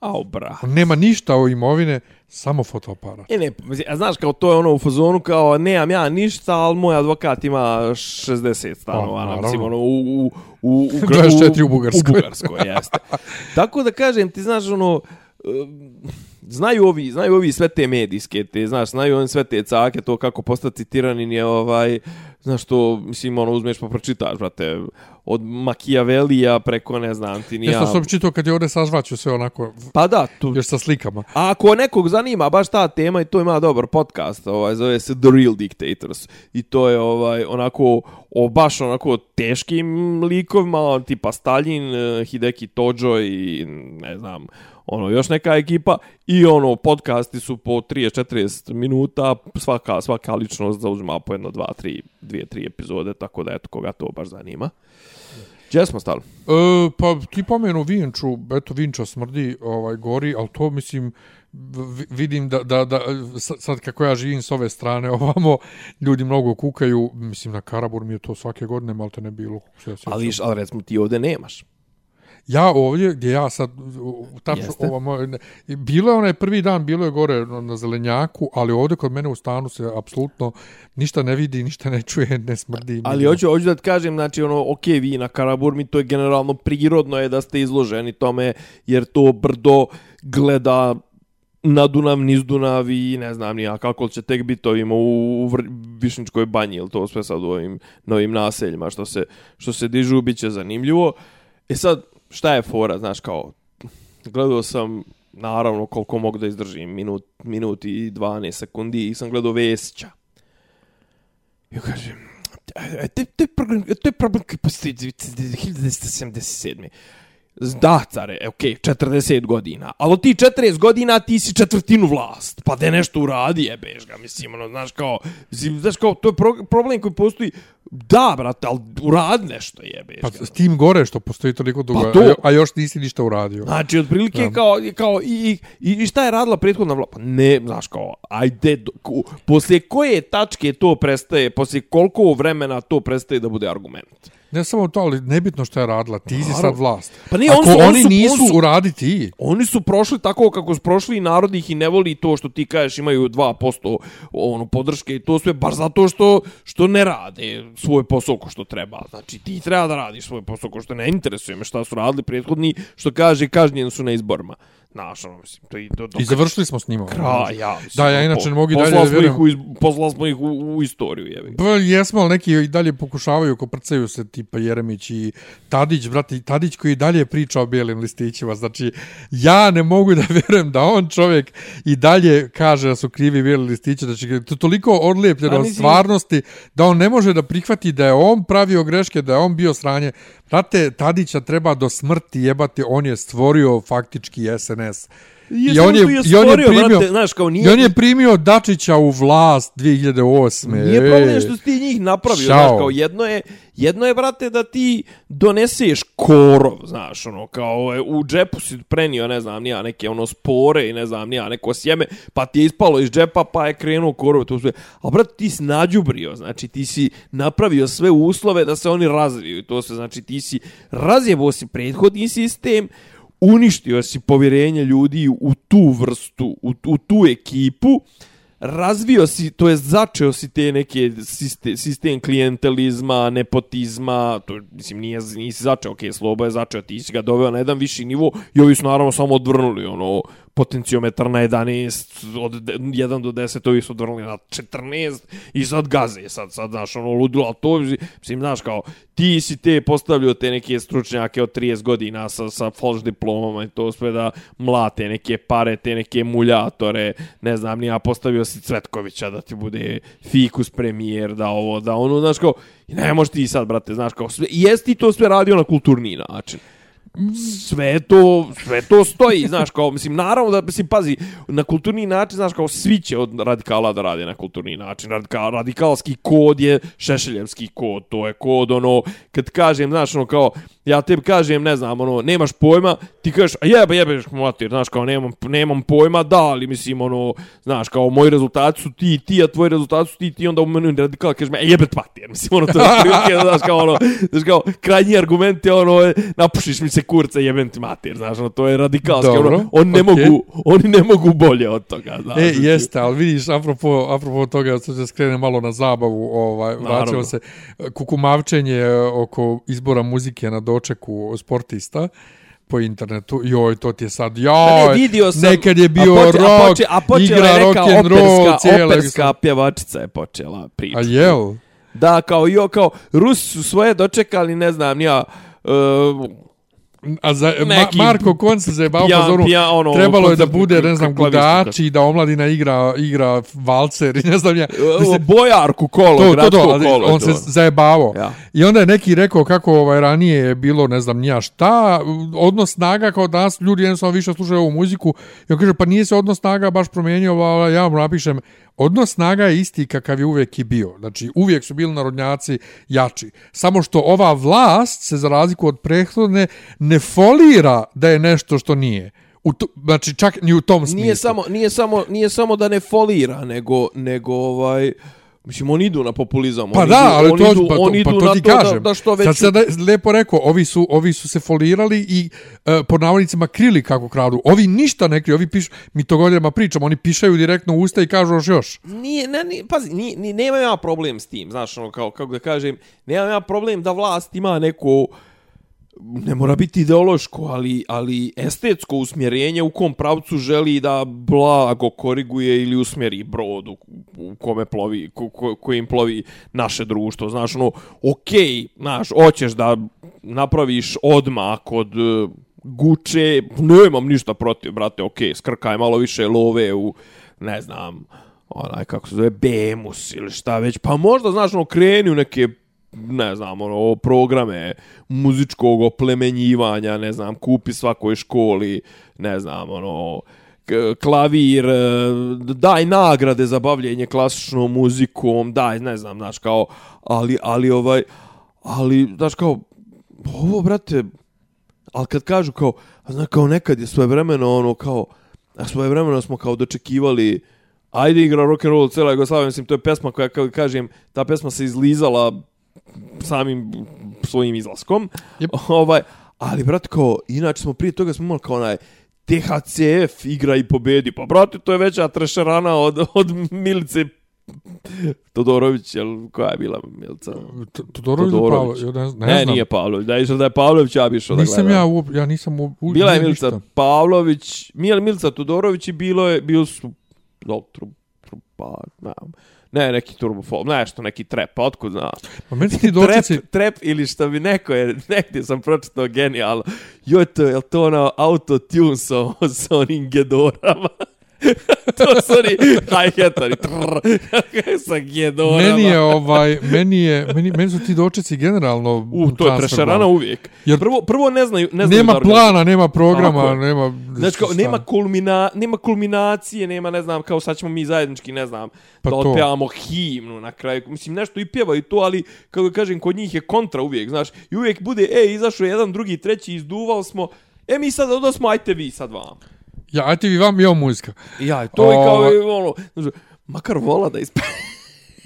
Au, bra. On nema ništa o imovine, samo fotoaparat. E ne, a znaš kao to je ono u fazonu kao nemam ja ništa, ali moj advokat ima 60 stanova, Pa, pa, mislim ono u u u u 24 u Bugarskoj. U Bugarskoj jeste. Tako da kažem ti znaš ono znaju ovi, znaju ovi sve te medijske, te, znaš, znaju oni sve te cake, to kako postati tiranin je, ovaj, znaš, to, mislim, ono, uzmeš pa pročitaš, brate, od Machiavellija preko, ne znam, ti ni Ja ja. sam čitao kad je ovdje sazvaću sve onako, Pa da, tu, još sa slikama. A ako nekog zanima baš ta tema i to ima dobar podcast, ovaj zove se The Real Dictators i to je ovaj onako o baš onako teškim likovima, tipa Stalin, eh, Hideki Tojo i ne znam, ono još neka ekipa i ono podcasti su po 30-40 minuta, svaka svaka ličnost zauzima po jedno, dva, tri, dvije, tri epizode, tako da eto koga to baš zanima. Gdje smo stali? E, pa ti pomenu Vinču, eto Vinča smrdi, ovaj gori, ali to mislim vidim da, da, da sa- sad kako ja živim s ove strane ovamo, ljudi mnogo kukaju, mislim na Karabur mi je to svake godine, malo te ne bilo. ja. Ali, ali recimo ti ovdje nemaš. Ja ovdje, gdje ja sad, tačno, Jeste. ovo, ne, bilo je onaj prvi dan, bilo je gore na zelenjaku, ali ovdje kod mene u stanu se apsolutno ništa ne vidi, ništa ne čuje, ne smrdi. Ali ni- hoću, hoću da ti kažem, znači, ono, ok, vi na Karaburmi, to je generalno prirodno je da ste izloženi tome, jer to brdo gleda na Dunav, niz Dunav i ne znam nija kako će tek biti ovim u, u Vr- Višničkoj banji, ili to sve sad u ovim novim naseljima što se, što se dižu, bit će zanimljivo. E sad, šta je fora, znaš, kao, gledao sam, naravno, koliko mogu da izdržim, minut, minut i 12 sekundi, i sam gledao Vesića. I kažem, to, je to je problem koji postoji 1977. Da, care, e, okej, 40 godina. Ali od ti 40 godina ti si četvrtinu vlast. Pa da nešto uradi, jebeš ga, mislim, ono, znaš kao, mislim, znaš kao, to je pro, problem koji postoji. Da, brate, ali uradi nešto, jebeš Pa s tim gore što postoji toliko dugo, Pa to. a, jo- a još nisi ništa uradio. Znači, otprilike Da. kao, kao i, i, i šta je radila prethodna vlada? Pa ne, znaš kao, ajde, do, ko, poslije koje tačke to prestaje, poslije koliko vremena to prestaje da bude argument? Ne samo to, ali nebitno što je radila, ti si sad vlast. Pa nije, Ako oni su- oni su- nisu, oni su- uradi ti. Oni su prošli tako kako su prošli i narod ih i ne voli to što ti kažeš imaju 2% ono, podrške i to sve baš zato što, što ne rade svoj posao ko što treba. Znači ti treba da radiš svoj posao ko što ne interesuje me šta su radili prethodni što kaže kažnjen su na izborima. Znaš, ono, mislim, to i do, do I završili smo s njima. Kraj, ja. Mislim, Da, ja inače ne mogu i dalje da vjerujem. ih u, iz- Poslali smo ih u, u istoriju, jebi. Pa jesmo, ali neki i dalje pokušavaju, koprcaju se tipa Jeremić i Tadić, brati, Tadić koji i dalje priča o bijelim listićima. Znači, ja ne mogu da vjerujem da on čovjek i dalje kaže da su krivi bijeli listići, znači to toliko odlijepljeno od stvarnosti da on ne može da prihvati da je on pravio greške, da je on bio sranje. Znate, Tadića treba do smrti jebati, on je stvorio faktički SNS. I on je, i on je primio, brate, znaš, kao nije, I on je primio Dačića u vlast 2008. Nije problem E. što si ti njih napravio, Šao. znaš, kao jedno je, jedno je, brate, da ti doneseš korov, znaš, ono, kao e, u džepu si prenio, ne znam, nija neke ono spore i ne znam, nija neko sjeme, pa ti je ispalo iz džepa, pa je krenuo korov, to sve. A, brate, ti si nađubrio, znači, ti si napravio sve uslove da se oni razviju, to se, znači, ti si razjebao si prethodni sistem, uništio si povjerenje ljudi u tu vrstu, u, u tu ekipu, razvio si, to je začeo si te neke sistem, sistem klijentelizma, nepotizma, to mislim nije nisi začeo, okej, okay, Slobo je začeo, ti si ga doveo na jedan viši nivo i ovi su naravno samo odvrnuli ono potenciometar na 11, od 1 do 10, ovi su odvrnuli na 14 i sad gaze, sad, sad, znaš, ono, ludilo, ali to, mislim, znaš, kao, ti si te postavljio te neke stručnjake od 30 godina sa, sa falš diplomama i to sve da mlate neke pare, te neke muljatore, ne znam, nija postavio si Cvetkovića da ti bude fikus premijer, da ovo, da ono, znaš, kao, i ne možeš ti sad, brate, znaš, kao, sve, jesi ti to sve radio na kulturni način. Mm. sve to, sve to stoji, znaš, kao, mislim, naravno da, mislim, pazi, na kulturni način, znaš, kao, svi će od radikala da rade na kulturni način, Radikal, radikalski kod je šešeljevski kod, to je kod, ono, kad kažem, znaš, ono, kao, ja tebi kažem, ne znam, ono, nemaš pojma, ti kažeš, a jebe, jebe, mater, znaš, kao, nemam, nemam pojma, da, ali, mislim, ono, znaš, kao, moji rezultati su ti, ti, a tvoji rezultati su ti, ti, onda u meni radikal kažeš, e, jebet mater, mislim, ono, to je prilike, znaš, kao, ono, znaš, kao, krajnji argument je, ono, napušiš mi se kurca, jebem ti mater, znaš, ono, to je radikalski, Dobro, ono, on ne okej. mogu, oni ne mogu bolje od toga, znaš. E, znači. jeste, ali vidiš, apropo, apropo toga, sad se skrene malo na zabavu, ovaj, vraćamo se, kukumavčenje oko izbora muzike na dočeku sportista po internetu, joj, to ti je sad, Pa joj, ne, vidio sam, nekad je bio a poče- rock, a, poče, a počela igra je rock neka and roll, operska, operska pjevačica je počela pričati. a jel? Da, kao jo, kao Rusi su svoje dočekali, ne znam, ja uh, A za, Ma, Marko Kon se zajebao pijan- pozoru, pijan- ono, trebalo je da bude, ne znam, gudači, da omladina igra, igra valcer i ne znam ja. Mislim, bojarku kolo, to, to, gradsko to, ali kolo. on to. se zajebavao. Ja. I onda je neki rekao kako ovaj ranije je bilo, ne znam, nija šta, odnos snaga kao danas ljudi jednostavno više slušaju ovu muziku. I on kaže, pa nije se odnos snaga baš promijenio, ja vam napišem, odnos snaga je isti kakav je uvijek i bio. Znači, uvijek su bili narodnjaci jači. Samo što ova vlast se, za razliku od prethodne, ne folira da je nešto što nije. U to, znači, čak ni u tom smislu. Nije samo, nije, samo, nije samo da ne folira, nego, nego ovaj... Mislim, oni idu na populizam. Pa oni da, idu, ali oni to, idu, pa, to, oni idu pa to ti to kažem. Da, da što već... Sad se da, lepo rekao, ovi su, ovi su se folirali i e, po navodnicima krili kako kradu. Ovi ništa ne kriju, ovi pišu, mi to godinama pričamo, oni pišaju direktno u usta i kažu još još. Nije, ne, nije, pazi, nije, nije, nema ja problem s tim, znaš, ono, kao, kako da kažem, nema ja problem da vlast ima neko, ne mora biti ideološko, ali, ali estetsko usmjerenje u kom pravcu želi da blago koriguje ili usmjeri brod u, u kome plovi, ko, ko, kojim plovi naše društvo. Znaš, ono, okej, znaš, hoćeš da napraviš odmak od e, guče, nemam ništa protiv, brate, okej, skrkaj malo više love u, ne znam, onaj, kako se zove, Bemus ili šta već, pa možda, znaš, ono, kreni u neke ne znam, ono, programe muzičkog oplemenjivanja, ne znam, kupi svakoj školi, ne znam, ono, klavir, e, daj nagrade za bavljenje klasičnom muzikom, daj, ne znam, znaš, kao, ali, ali, ovaj, ali, znaš, kao, ovo, brate, ali kad kažu kao, znaš, kao nekad je svoje vremeno, ono, kao, a svoje vremeno smo kao dočekivali, ajde igra rock and roll cela Jugoslavija, mislim, to je pesma koja, kao kažem, ta pesma se izlizala samim svojim izlaskom. Jep. Ovaj, ali, brate, kao, inače smo prije toga smo imali kao onaj, THCF igra i pobedi. Pa, brate, to je veća trešerana od, od Milice Todorović, jel, koja je bila Milica? T- Todorović, Todorović. Pavlo, ja ne, ne, Ne, znam. nije Pavlović. Da je išao da je Pavlović, ja bi išao da Nisam gledam. ja, uop, ja nisam u, u, Bila je Milica ništa. Pavlović, Mil, Milica Todorović i bilo je, bio su, do, tru, tru, pa, ne, ne, neki turbofol, nešto, neki trap, pa otkud znaš. Pa meni ti dočeci, Trap, trap ili što bi neko je, negdje sam pročitao genijalno, joj to, je to ono auto-tune sa, sa onim gedorama? to su oni hi-hatari, sa meni je ovaj, meni je, meni, meni su ti dočeci generalno U, to je prešarana uvijek. Jer- prvo, prvo ne znaju, ne znaju Nema da plana, nema programa, Tako nema... Znači, kao, nema, kulmina, nema kulminacije, nema, ne znam, kao sad ćemo mi zajednički, ne znam, Pa da otpevamo himnu na kraju. Mislim, nešto i pjevaju to, ali, kako kažem, kod njih je kontra uvijek, znaš. I uvijek bude, e, izašao jedan, drugi, treći, izduvali smo, e, mi sad odosmo, ajte vi sad vam. Ja, ajte vi vam, jo muzika. I ja, to je kao, i ono, znaš, makar vola da ispe...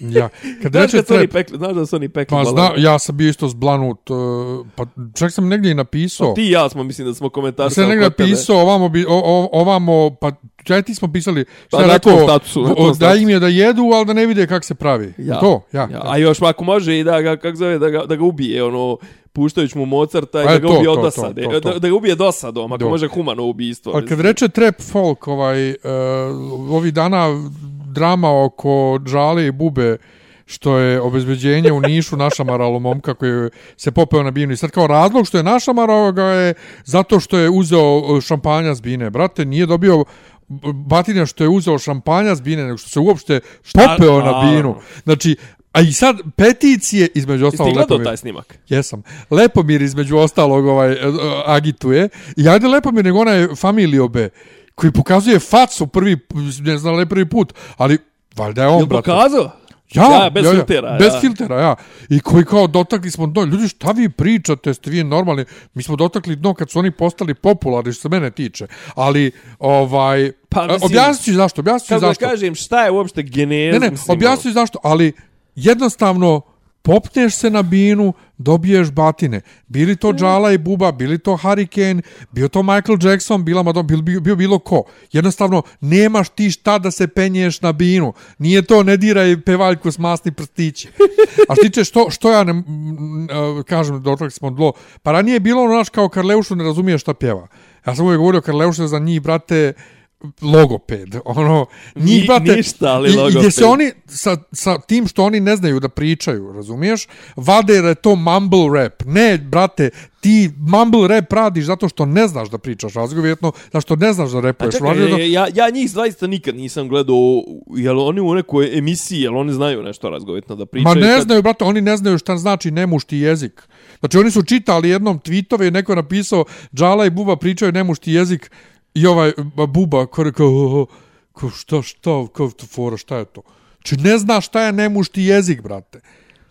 Ja. Kad Znaš reče da su oni pekli, znaš da su oni pekli pa zna, ja sam bio isto zblanut, uh, pa čak sam negdje i napisao. Ti i ja smo, mislim da smo komentarili. se negdje napisao ovamo, bi, o, o, ovamo, pa ja i ti smo pisali, Pa, šta je na tom rekao, statusu, o- da im je da jedu, ali da ne vide kako se pravi. Ja. To, ja. Ja, a još ako može i da ga, kak zove, da ga, da ga ubije, ono, puštajući mu Mozarta i da ga to, ubije od dosade. to, to, to. Da, da ga ubije dosadom, ako Do. može humano ubistvo. A kad reče trap folk, ovaj, uh, ovih dana drama oko Džale i Bube, što je obezbeđenje u Nišu našamaralo momka koji se popeo na binu. I sad kao razlog što je našamarao ga je zato što je uzeo e, šampanja s bine. Brate, nije dobio batina što je uzeo šampanja s bine, nego što se uopšte popeo na binu. Znači, a i sad peticije između Jesi ti ostalog gledao taj snimak? Jesam. Lepomir između ostalog ovaj, e, e, agituje. I ajde Lepomir nego onaj familiobe koji pokazuje facu prvi, ne znam je prvi put, ali valjda je on, brate. pokazao? Ja, Ja, bez ja, filtera, Bez ja. filtera, ja. I koji kao dotakli smo dno. Ljudi, šta vi pričate, ste vi normalni? Mi smo dotakli dno kad su oni postali popularni, što se mene tiče. Ali, ovaj... Pa, Pa, mislim- objasnit ću zašto, objasnit ću Kako da zašto. kažem, šta je uopšte genez? Ne, ne, mislim, objasnit ću zašto, ali jednostavno popneš se na binu, dobiješ batine. Bili to Džala i Buba, bili to Hurricane, bio to Michael Jackson, bila Madonna, bio, bio, bio bilo ko. Jednostavno, nemaš ti šta da se penješ na binu. Nije to, ne diraj pevaljku s masni prstići. A što tiče, što, što ja ne, m, m, e, kažem, dotakli smo dlo, pa ranije je bilo ono, naš, kao Karleušu ne razumije šta pjeva. Ja sam uvijek govorio Karleušu za njih, brate, logoped. Ono, njih, Ni- brate, ništa, ali i, i gdje logoped. se oni sa, sa tim što oni ne znaju da pričaju, razumiješ? Vade da je to mumble rap. Ne, brate, ti mumble rap radiš zato što ne znaš da pričaš razgovjetno, zato što ne znaš da A repuješ. čekaj, razgovjetno. ja, ja njih zaista nikad nisam gledao, jel oni u nekoj emisiji, jel oni znaju nešto razgovjetno da Ma pričaju? ne kad- znaju, brate, oni ne znaju šta znači nemušti jezik. Znači, oni su čitali jednom tweetove i neko je napisao Džala i Buba pričaju nemušti jezik i ovaj ba, Buba kao, kao, kao šta, šta, kao to fora, šta je to? Či ne zna šta je nemušti jezik, brate.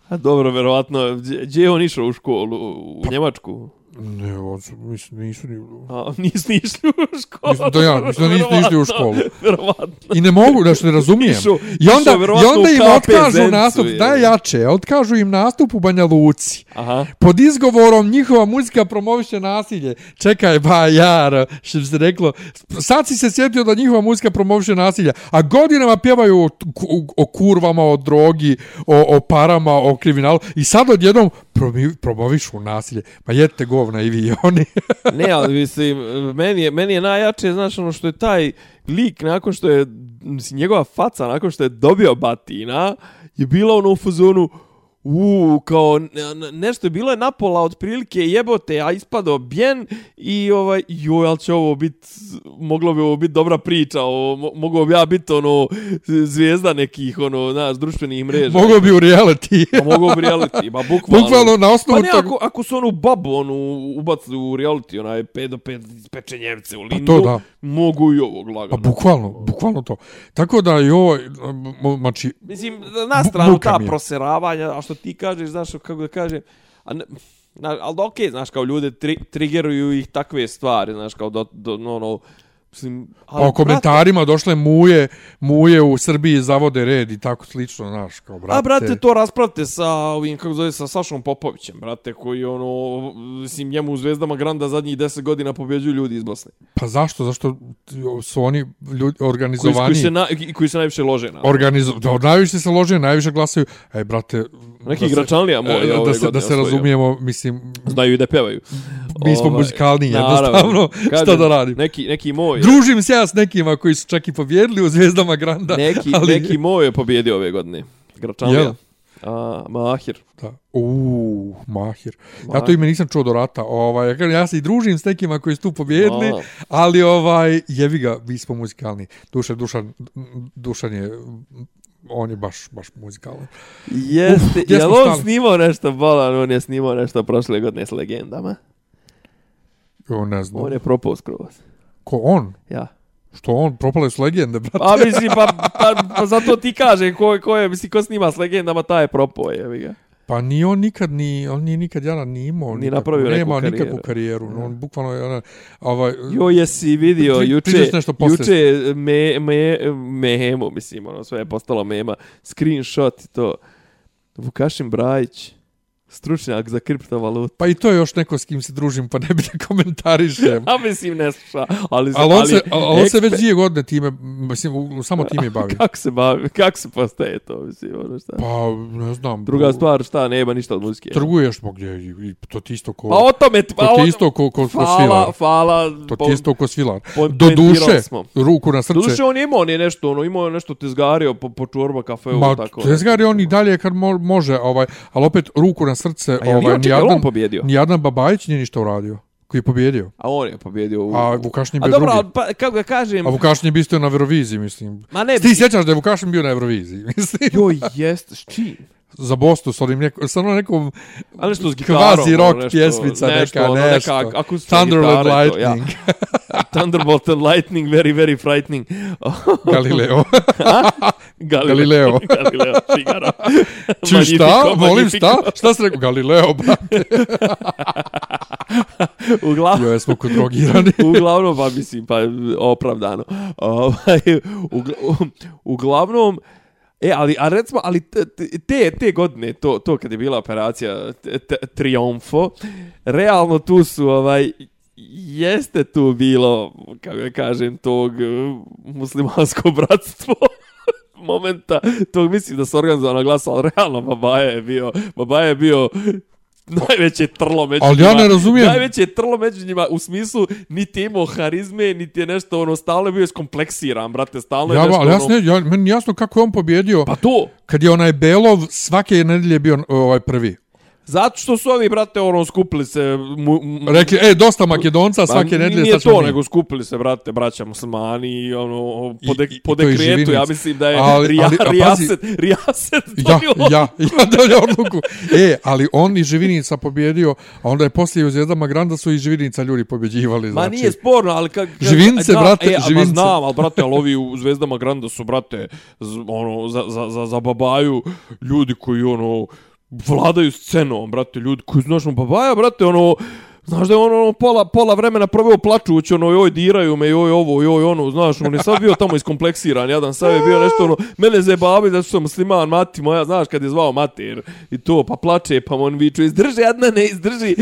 A dobro, verovatno, gdje gdje je on išao u školu? U Pa- Njemačku? Ne, su, mislim, nisu ni... A, nisu ni išli u školu. Mislim da ja, mislim da nisu ni išli u školu. Verovatno. I ne mogu, da što ne razumijem. Išao- I onda, i onda im otkažu Zencu, nastup, je. da je jače, otkažu im nastup u Banja Luci. Aha. Pod izgovorom njihova muzika promoviše nasilje. Čekaj, ba, jar, što bi se reklo. Sad si se sjetio da njihova muzika promoviše nasilje. A godinama pjevaju o, o, o kurvama, o drogi, o, o parama, o kriminalu. I sad odjednom promi- promovišu nasilje. Pa jedete govna i vi i oni. Ne, ali mislim, meni je, meni je najjače, znaš, ono što je taj lik nakon što je, mislim, njegova faca nakon što je dobio batina, je bila ono u fazonu, u kao ne- ne- nešto je bilo je napola otprilike jebote a ispadao bjen i ovaj joj al će ovo bit moglo bi ovo biti dobra priča o, mo, mogao bi ja biti ono zvijezda nekih ono znaš društvenih mreža Mogu bi u reality. Pa mogu bi reality, ma bukvalno. Bukvalno na osnovu Pa ne, ako, ako su onu babu, onu, ubacili u reality, onaj 5 do 5 pečenjevce u lindu, Pa to da. mogu i ovog lagano. Pa bukvalno, bukvalno to. Tako da i ovo, znači, Mislim, na stranu ta je. proseravanja, a što ti kažeš, znaš, kako da kažem, a ne, na, ali okej, okay, znaš, kao ljude tri, triggeruju ih takve stvari, znaš, kao do, do no, no, mislim, ali, Pa o komentarima došle muje, muje u Srbiji zavode red i tako slično, znaš, kao brate. A, brate, to raspravte sa ovim, kako zove, sa Sašom Popovićem, brate, koji, ono, mislim, njemu u Zvezdama Granda zadnjih 10 godina pobjeđuju ljudi iz Bosne. Pa zašto? Zašto su oni ljudi Koji, organizovani? koji, se na, koji se najviše lože na. Organizo... Da, najviše se lože, najviše glasaju. Ej, brate... Neki da igračanlija moj je e, ove da se, da godine se razumijemo, mislim, Znaju i da pevaju. Mi smo Ovaj, muzikalni, jednostavno, Kažem, šta da radim. Neki, neki moj. Družim se ja s nekima koji su čak i pobjedili u Zvijezdama Granda. neki, ali... neki moj je pobjedio ove godine. Gračanlija. A, Mahir. Da. Uuu, Mahir. Ja Mahir. to ime nisam čuo do rata. Ovaj, ja, kažem, ja se i družim s nekima koji su tu pobjedili, A. ali ovaj, jevi ga, mi smo muzikalni. Dušan, Dušan, Dušan je, on je baš, baš muzikalan. Jeste, gdje jel smo on snimao nešto bolan, on je snimao nešto prošle godine s legendama. Jo, ne znam. On je propao skroz. Ko on? Ja. Što on? Propale su legende, brate. A mislim, pa, pa, pa zato ti kaže ko, ko je, mislim, ko snima s legendama, taj je propao, jevi ga. Pa ni on nikad ni on nije nikad Jaran ni imao Ni napravio neku nema karijeru. nikakvu karijeru. No, on bukvalno je ona ovaj Jo, jesi vidio Pri- juče, nešto juče me, me, memo, mislim, ono sve je postalo mema, screenshot i to. Vukašin Brajić Stručnjak za kriptovalutu. Pa i to je još neko s kim se družim, pa ne bi da komentarišem. A mislim ne sluša, ali... Ali on, se, ali ali on se već dvije godine time, mislim, u- samo time bavi. Kako se bavi, kako se postaje to, mislim, ono šta. Pa, ne znam. Druga stvar, šta, nema ništa od muzike. Trguješ mo gdje, i, to ti isto ko... Pa o tome, ti- to pa ti isto ko, ko, ko Hvala, svilar. hvala. To ti isto ko svilar. po- Do duše, smo. ruku na srce. Doduše on je imao on je nešto, ono, imao je nešto tezgario po, po čorba kafeu, Ma, tako. tezgar je on i dalje kad mo, može, ovaj, ali opet ruku na srce, A ovaj, on pobjedio? nijadan Babajić nije ništa uradio, koji je pobjedio. A on je pobjedio. U... A Vukašin je A bio dobro, drugi. ali pa, kako ga kažem, A Vukašin je bio na Euroviziji, mislim. ma ne, Ti sjećaš da je Vukašin bio na Euroviziji, mislim. joj, jest, s čim? Za Bostu, s onim neko, sa onom nekom A nešto s gitarom. kvazi ono, rock nešto, pjesmica, nešto, neka, ono, nešto. Neka Thunderland gitara i to, ja. Lightning, Thunderbolt and Lightning, very, very frightening. Galileo. Galileo. Galileo. Galileo, Figaro. Či šta? Molim Magnifico. šta? Šta si rekao? Galileo, brate. Uglavnom, Jo, jesmo kod drogirani. uglavnom, pa mislim, pa opravdano. Ovaj, ugla- uglavnom, E, ali, a recimo, ali te- te, godine, to, to kad je bila operacija t- t- Triumfo, realno tu su, ovaj, jeste tu bilo, kako ja kažem, tog e, muslimansko bratstvo momenta, tog mislim da se organizovano glasalo, ali realno Babaja je bio, Babaja je bio najveće trlo među Ali njima. ja ne razumijem. Najveće trlo među njima u smislu niti je imao harizme, niti je nešto ono stalno je bio iskompleksiran, brate, stalno je Ja, nešto ali ono... jasno, ja, meni jasno kako je on pobjedio. Pa to, Kad je onaj Belov svake nedelje bio ovaj prvi. Zato što su ovi, brate, ono, skupili se... Mu, mu, Rekli, e, dosta Makedonca pa svake nedelje. Nije sad ćemo to, nego skupili se, brate, braća muslimani i ono, po, de, I- po i dekretu, ja mislim da je Ali- rija, ali- a pazi- rijaset, rijaset Ja, donio ja, ja donio odluku. E, ali on i Živinica pobjedio, a onda je poslije u Zvijezdama Granda su i Živinica ljudi pobjeđivali. Ma Znači, nije sporno, ali kad... kad Živince, da, brate, e, a ma živince. znam, ali brate, ali ovi u Zvezdama Granda su, brate, z, ono, za, za, za, za babaju ljudi koji, ono, vladaju scenom, brate, ljudi koji, znaš, ono, babaja, brate, ono, Znaš da je on ono pola, pola vremena proveo plačući, ono, joj, diraju me, joj, ovo, joj, ono, znaš, on je sad bio tamo iskompleksiran, jadan, sad je bio nešto, ono, mene zebavi da sam musliman, mati moja, znaš, kad je zvao mater, i to, pa plače, pa on viču, izdrži, jedna ne izdrži.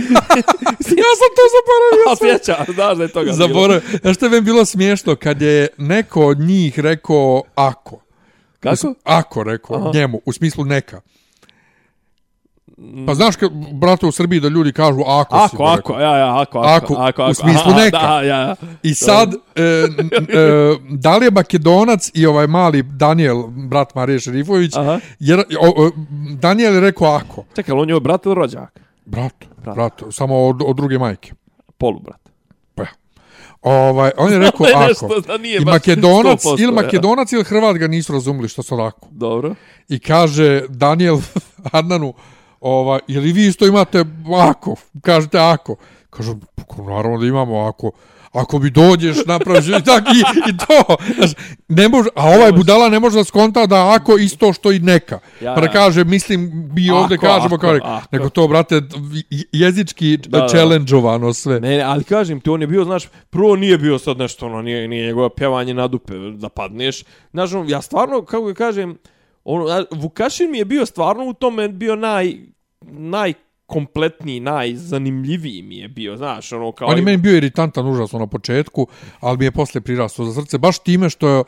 ja sam to zaboravio. A sjeća, znaš da je toga bilo. Zaboravio. Znaš što je bilo smiješno? Kad je neko od njih rekao ako. Kako? Ako rekao Aha. njemu, u smislu neka. Pa znaš, ka, brate, u Srbiji da ljudi kažu ako, si. Ako, mu ako, ja, ja, ako, ako, Ako, ako, u ako. smislu Aha, neka. Da, ja, ja. I sad, e, e, da li je Makedonac i ovaj mali Daniel, brat Marije Šerifović, Aha. jer, o, o, Daniel je rekao ako. Čekaj, on je brat ili rođak? Brat, Brat. brat, samo od, od druge majke. Polubrat. Pa ja. Ovaj, on je rekao ako. nešto da nije I Makedonac, 100%, ili ja. Makedonac ili Hrvat ga nisu razumeli što su ako. Dobro. I kaže Daniel Adnanu, ovaj, je li vi isto imate ako? Kažete ako. Kažu, "Pa, naravno da imamo ako. Ako mi dođeš, napraviš i tak i, i to. Znaš, Ne može, a ovaj budala ne može da skonta da ako isto što i neka. Ja, pa da kaže, mislim, mi ovdje Ako, kažemo ako, kao nek- ako. nego to, brate, je- jezički Da, challenge-ovano sve. Ne, ne, ali kažem ti, on je bio, znaš, prvo nije bio sad nešto, ono, nije, nije njegovo pjevanje na dupe da padneš. Znaš, ono, ja stvarno, kako ga kažem, znaš, Vukašin mi je bio stvarno u tome bio naj, najkompletniji, najzanimljiviji mi je bio, znaš, ono, kao... On je i- meni bio iritantan užasno na početku, ali mi je posle prirastao za srce, baš time što je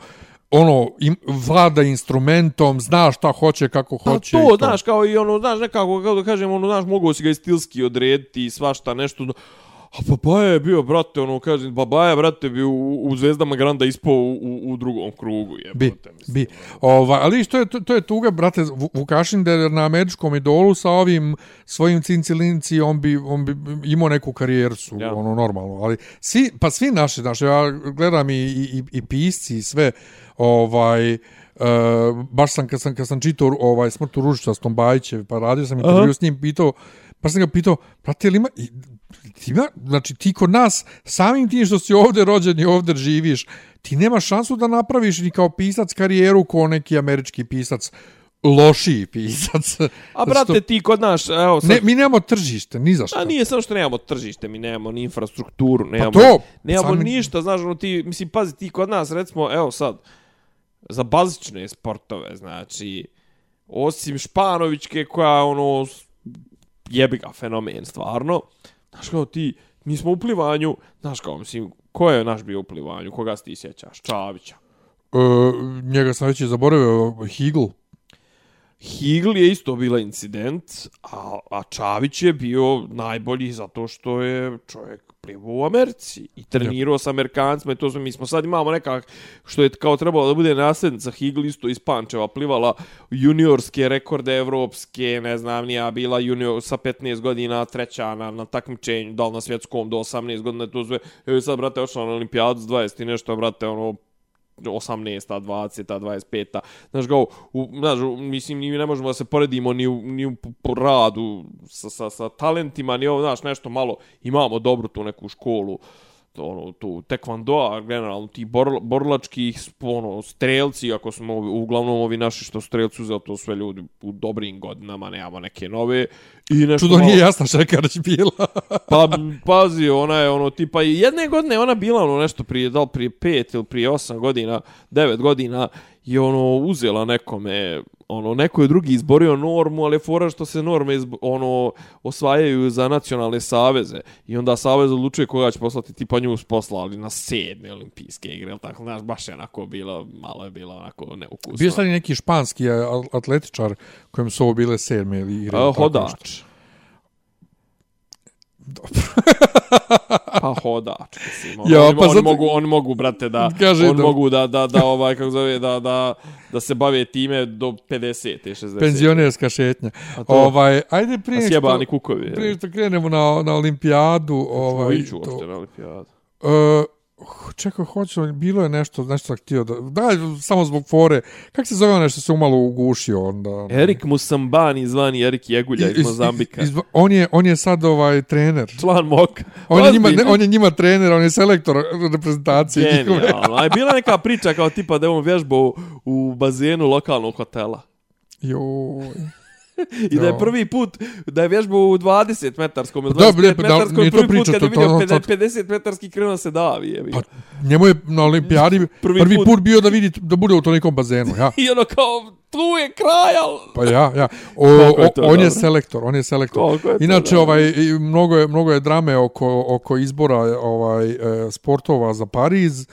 ono, im, vlada instrumentom, zna šta hoće, kako Pa hoće. i to, znaš, kao i ono, znaš, nekako, kako da kažem, ono, znaš, mogu si ga i stilski odrediti i svašta nešto. A Babaja je bio, brate, ono, kažem, Babaja, brate, bio u, u Zvezdama Granda ispao u, u, u drugom krugu, je. Bi, bi. Ova, ali što je, to, to je tuga, brate, Vu- Vukašin da je na američkom idolu sa ovim svojim cincilinci, on bi, on bi imao neku karijercu, Ja. ono, normalno. Ali svi, pa svi naši, znaš, ja gledam i, i, i pisci i sve, ovaj, Uh, baš sam kad sam kad sam čitao ovaj smrtu Ružičastom Bajićev pa radio sam intervju s njim pitao pa sam ga pitao brate jel ima i- ima, znači ti kod nas samim tim što si ovdje rođen i ovdje živiš ti nemaš šansu da napraviš ni kao pisac karijeru kao neki američki pisac lošiji pisac A brate, što- ti kod naš, evo sad... ne, mi nemamo tržište ni za šta A nije samo što nemamo tržište, mi nemamo ni infrastrukturu, nemamo, Pa to, nemamo sami- ništa, znaš, ono ti, mislim, pazi, ti kod nas, recimo, evo sad, za bazične sportove, znači, osim Španovićke koja, ono, s- jebi ga fenomen, stvarno. Znaš kao ti, mi smo u plivanju, znaš kao, mislim, ko je naš bio u plivanju, koga se ti sjećaš? Čavića. E, njega sam već i zaboravio, Higl. Higl je isto bila incident, a, a Čavić je bio najbolji zato što je čovjek plivao u Americi i trenirao sa Amerikancima i to smo, mi smo sad imamo nekak što je kao trebalo da bude nasljednica Higl isto iz Pančeva plivala juniorske rekorde evropske, ne znam, nija bila junior sa 15 godina treća na, na takmičenju, da li na svjetskom do 18 godina, to sve, evo sad, brate, ošla na olimpijadu s 20 i nešto, brate, ono, 18-a, 20-a, 25-a. Znaš, kao, u, znaš, mislim, mi ne možemo da se poredimo ni u, ni u po radu sa, sa, sa talentima, ni ovo, znaš, nešto malo. Imamo dobru tu neku školu ono tu tekvando generalno ti bor, borlački ono strelci ako smo uglavnom ovi naši što strelci za to sve ljudi u dobrim godinama nemamo neke nove i nešto Čudo malo... nije jasno Šekarić bila. pa pazi, ona je ono tipa jedne godine ona bila ono nešto prije da prije 5 ili prije 8 godina, 9 godina i ono uzela nekome ono neko je drugi izborio normu, ali fora što se norme izbo, ono osvajaju za nacionalne saveze i onda savez odlučuje koga će poslati tipa nju poslali na sedme olimpijske igre, al tako znaš baš je onako bilo malo je bilo onako neukusno. Bio sam neki španski atletičar kojem su ovo bile sedme igre. A, hodač. Dobro. pa hodač, mislim. Ono, ja, oni, pa oni, zato... mogu, oni mogu, brate, da, Kaže oni da. mogu da, da, da, ovaj, kako zove, da, da, da se bave time do 50. 60. Penzionerska šetnja. To- Ovaj, ajde prije što, sjebani kukovi. prije što krenemo na, na olimpijadu. Ovaj, Ovaj, iću to, na olimpijadu. Uh, čekaj, hoću, bilo je nešto, nešto sam htio da... Da, samo zbog fore. Kako se zove ono što se umalo ugušio onda? Erik Musambani, zvani Erik Jegulja iz, Mozambika. iz- on, je, on je sad ovaj trener. Član Moka. On je, njima, ne, on je njima trener, on je selektor reprezentacije. Genijalno. A je bila neka priča kao tipa da je on vježbao u bazenu lokalnog hotela. Joj. I da je prvi put, da je vježbao u 20 metarskom ili Pa dobro, 25 lijepo, da, metarskom, to prvi put kad to- je to vidio ono sad- 50 metarski krenuo se davi. Je. Pa, njemu je na olimpijadi prvi, Prvi put, put- bio da vidi da bude u tolikom bazenu, ja. I ono kao, tu je kraj, al... Pa ja, ja. O, je to on je dobro? selektor, on je selektor. Je to Inače dobro? ovaj mnogo je mnogo je drame oko oko izbora ovaj e, sportova za Pariz.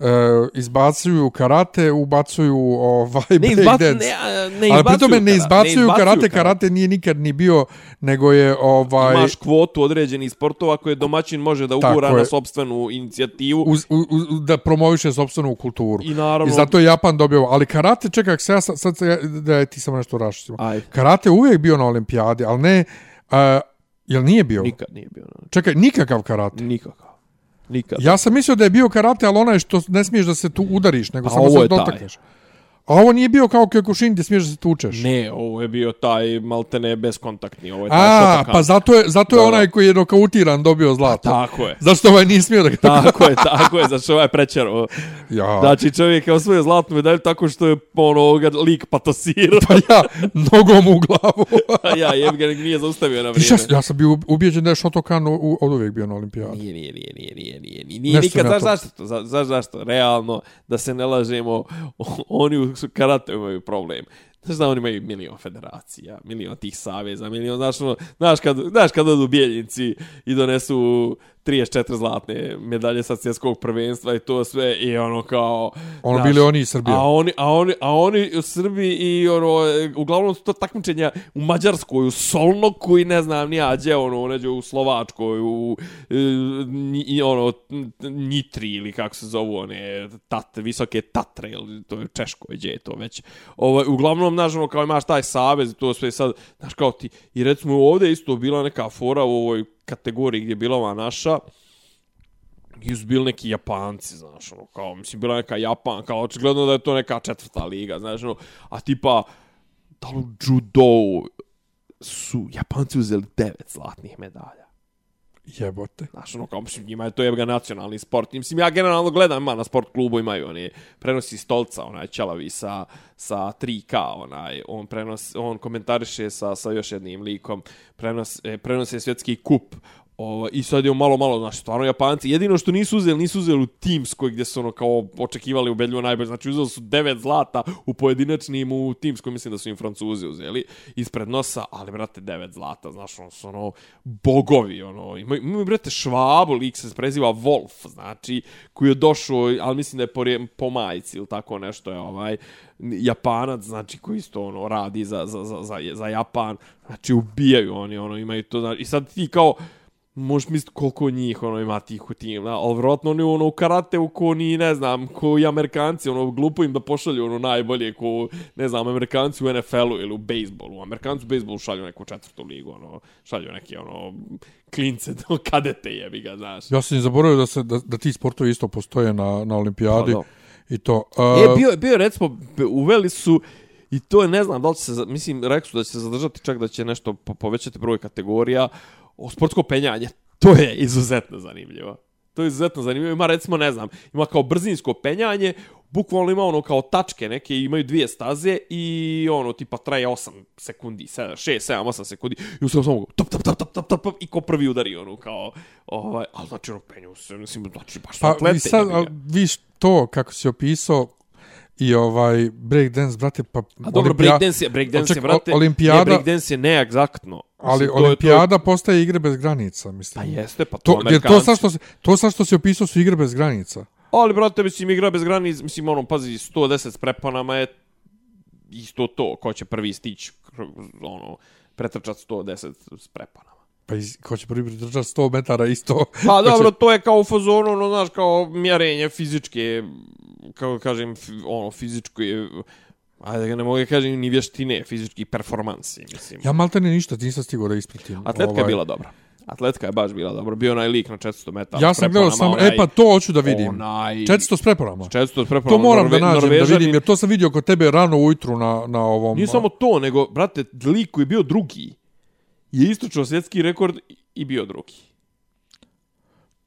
E, izbacuju karate, ubacuju ovaj Ne, break izbac, dance. ne, ne Ali izbacuju pri tome ne izbacuju karate, karate nije nikad ni bio, nego je ovaj Imaš kvotu određenih sportova koje domaćin može da ugura na sobstvenu inicijativu. uz, uz, uz, da promoviše sopstvenu kulturu. I naravno... I zato je Japan dobio, ali karate, čekaj, se ja sad, sad da ti samo nešto rašćimo. Karate je uvijek bio na olimpijadi, ali ne, uh, jel nije bio? Nikad nije bio. Čekaj, nikakav karate. Nikakav. Nikad. Ja sam mislio da je bio karate, ali onaj što ne smiješ da se tu udariš, nego A samo se je taj. A ovo nije bio kao Kyokushin gdje smiješ da se tučeš. Ne, ovo je bio taj maltene beskontaktni. Ovo je taj A, pa zato je, zato je Da, onaj koji je nokautiran dobio zlato. Tako je. Zašto ovaj nije smio da ga... Tako je, tako je, znači ovaj prečero. Ja, Znači čovjek je osvojio zlatnu medalju tako što je ono ga lik patosirao. pa ja, nogom u glavu. A ja, Evgen nije zaustavio na Viš, ja, vrijeme. ja sam bio ubijeđen da je Shotokan u- od uvijek bio na olimpijadi. Nije, nije, nije, nije, nije, nije, nije, nije Nešto nikad, mi ja znaš to- zašto to, Za- znaš zašto, realno, da se ne lažemo, oni u su karate imaju problem. Znaš da oni imaju milion federacija, milion tih saveza, milion, znaš, ono, znaš kad, znaš kad odu bijeljnici i donesu 34 zlatne medalje sa svjetskog prvenstva i to sve i ono kao... Ono znaš, bili oni iz Srbije. A oni, a oni, a oni u Srbiji i ono, uglavnom su to takmičenja u Mađarskoj, u Solnoku i ne znam nija gdje, ono, neđe u Slovačkoj, u, e, i ono, Nitri ili kako se zovu, one, tat, visoke Tatre, ili to je u Češkoj, gdje je to već. Ovo, uglavnom, znaš, ono, kao imaš taj savez i to sve sad, znaš, kao ti, i recimo ovdje je isto bila neka fora u ovoj kategoriji gdje je bila ova naša, i su bili neki Japanci, znaš, ono, kao, mislim, bila neka Japan, kao, očigledno da je to neka četvrta liga, znaš, ono, a tipa, da li u judo su Japanci uzeli devet zlatnih medalja. Jebote. Znaš, ono, kao, mislim, njima je to jebga nacionalni sport. Mislim, ja generalno gledam, ima na sport klubu imaju oni, prenosi stolca, onaj Čelavi sa, sa 3K, onaj, on, prenos, on komentariše sa, sa još jednim likom, prenos, e, prenose svjetski kup, Ovo, I sad je malo, malo, znači, stvarno Japanci. Jedino što nisu uzeli, nisu uzeli u Teamskoj gdje su ono kao očekivali ubedljivo najbolje. Znači, uzeli su devet zlata u pojedinačnim u Teamskoj, mislim da su im Francuzi uzeli ispred nosa, ali, brate, devet zlata, znaš, ono su ono bogovi, ono, imaju, imaju brate, švabu, lik se preziva Wolf, znači, koji je došao, ali mislim da je po, po majici ili tako nešto je, ovaj, Japanac, znači, koji isto, ono, radi za, za, za, za, za Japan, znači, ubijaju oni, ono, imaju to, znači, i sad ti kao, možeš misliti koliko njih ono ima tih u tim, da? ali vjerojatno oni ono u karate u ko ni ne znam, ko i amerikanci, ono glupo im da pošalju ono najbolje ko, ne znam, amerikanci u NFL-u ili u bejsbolu. Amerikanci u bejsbolu šalju neku četvrtu ligu, ono, šalju neke ono klince do kadete jebi ga, znaš. Ja sam i zaboravio da, se, da, da ti sportovi isto postoje na, na olimpijadi. Pa, I to. Uh... E, bio, bio recimo, uveli su I to je, ne znam, da li će se, mislim, rekli su da će se zadržati čak da će nešto povećati broj kategorija o sportsko penjanje, to je izuzetno zanimljivo. To je izuzetno zanimljivo. Ima recimo, ne znam, ima kao brzinsko penjanje, bukvalno ima ono kao tačke neke, imaju dvije staze i ono tipa traje 8 sekundi, 7, 6, 7, 8 sekundi i ustavno samo top, top, top, top, top, top, top, i ko prvi udari ono kao, ovaj, ali znači ono penju se, mislim, znači baš pa, atlete. Pa sad, viš to kako si opisao, i ovaj breakdance brate pa A dobro olimpija... breakdance je breakdance je brate olimpijada je breakdance je neegzaktno. Ali to olimpijada to... postaje igre bez granica mislim. Pa jeste pa to, to, to sa što se to sa što se opisao su igre bez granica. Ali brate mislim igra bez granica mislim ono pazi 110 s preponama je isto to ko će prvi stići ono pretrčat 110 s preponama Pa iz, ko će prvi pridržati 100 metara isto. Pa dobro, će... to je kao u fazonu, ono, znaš, kao mjerenje fizičke, kako kažem, ono, fizičko je, ajde ne mogu kažem ni vještine, fizički performansi, mislim. Ja malte ne ništa, nisam stigao da ispratim. Atletka ovaj... je bila dobra. Atletka je baš bila dobra. Bio onaj lik na 400 metara. Ja sam gledao samo, onaj, e pa to hoću da vidim. Onaj... 400 s preporama. 400 s preporama. To moram Norve, da nađem Norvežani... da vidim, jer to sam vidio kod tebe rano ujutru na, na ovom... Nije samo to, nego, brate, lik koji je bio drugi je istočao svjetski rekord i bio drugi.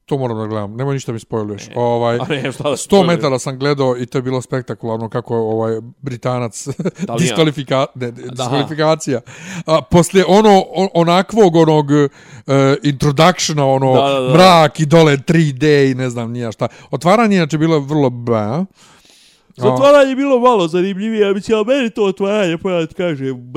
To moram da gledam. Nemoj ništa mi spojljuješ. Ovaj, ne, 100 metara sam gledao i to je bilo spektakularno kako je ovaj Britanac diskvalifika, ne, diskvalifikacija. A, poslije ono, onakvog onog uh, introductiona, ono, da, da, da. mrak i dole 3D i ne znam nija šta. Otvaranje inače bilo vrlo ba. Zatvaranje je bilo malo zanimljivije, ja mislim, ali meni to otvaranje, pa ja ti kažem,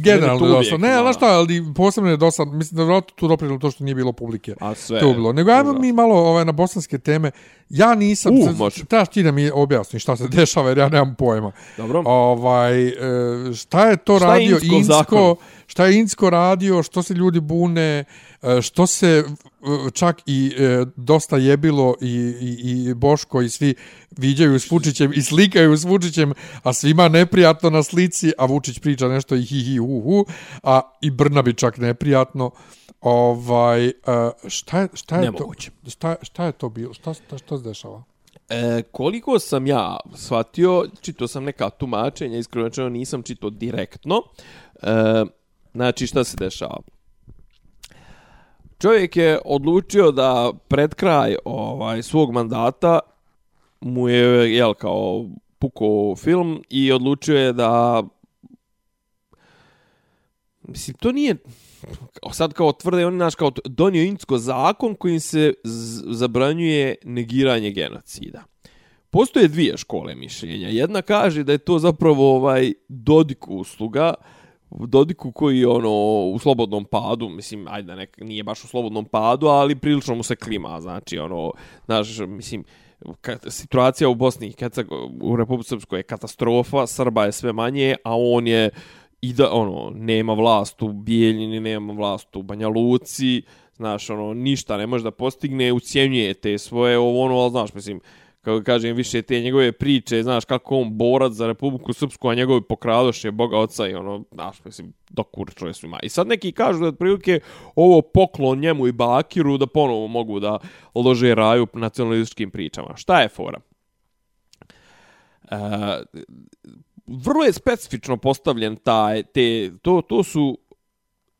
generalno je dosta. Ne, ali šta, ali posebno je dosta, mislim da je tu doprinilo to što nije bilo publike. A sve. To je bilo. Nego ajmo mi malo ovaj, na bosanske teme. Ja nisam, uh, trebaš ti da mi objasni šta se dešava, jer ja nemam pojma. Dobro. Ovaj, e, šta je to šta radio Insko, Insko šta je Insko radio, što se ljudi bune, e, što se čak i e, dosta jebilo i, i, i Boško i svi viđaju s Vučićem i slikaju s Vučićem, a svima neprijatno na slici, a Vučić priča nešto i hi hi hu hu, a i Brnabi čak neprijatno. Ovaj, šta je, šta je to? Šta, šta je to bilo? Šta, šta, šta se dešava? E, koliko sam ja shvatio, čitao sam neka tumačenja, iskreno nisam čitao direktno. E, Znači, šta se dešava? Čovjek je odlučio da pred kraj ovaj svog mandata mu je, jel, kao puko film i odlučio je da mislim, to nije sad kao tvrde oni naš kao donio insko zakon kojim se zabranjuje negiranje genocida. Postoje dvije škole mišljenja. Jedna kaže da je to zapravo ovaj Dodik usluga, Dodiku koji je ono u slobodnom padu, mislim, ajde, nek, nije baš u slobodnom padu, ali prilično mu se klima, znači, ono, znaš, mislim, situacija u Bosni i u Republike Srpskoj je katastrofa, Srba je sve manje, a on je i da, ono, nema vlast u Bijeljini, nema vlast u Banja Luci, znaš, ono, ništa ne može da postigne, ucjenjuje te svoje, ovo, ono, al znaš, mislim, kako kažem, više te njegove priče, znaš, kako on borac za Republiku Srpsku, a njegovi pokradoše Boga Oca i ono, znaš, mislim, dokur čuje svima. I sad neki kažu da otprilike ovo poklon njemu i Bakiru da ponovo mogu da lože raju nacionalističkim pričama. Šta je fora? E, vrlo je specifično postavljen taj, te, to, to su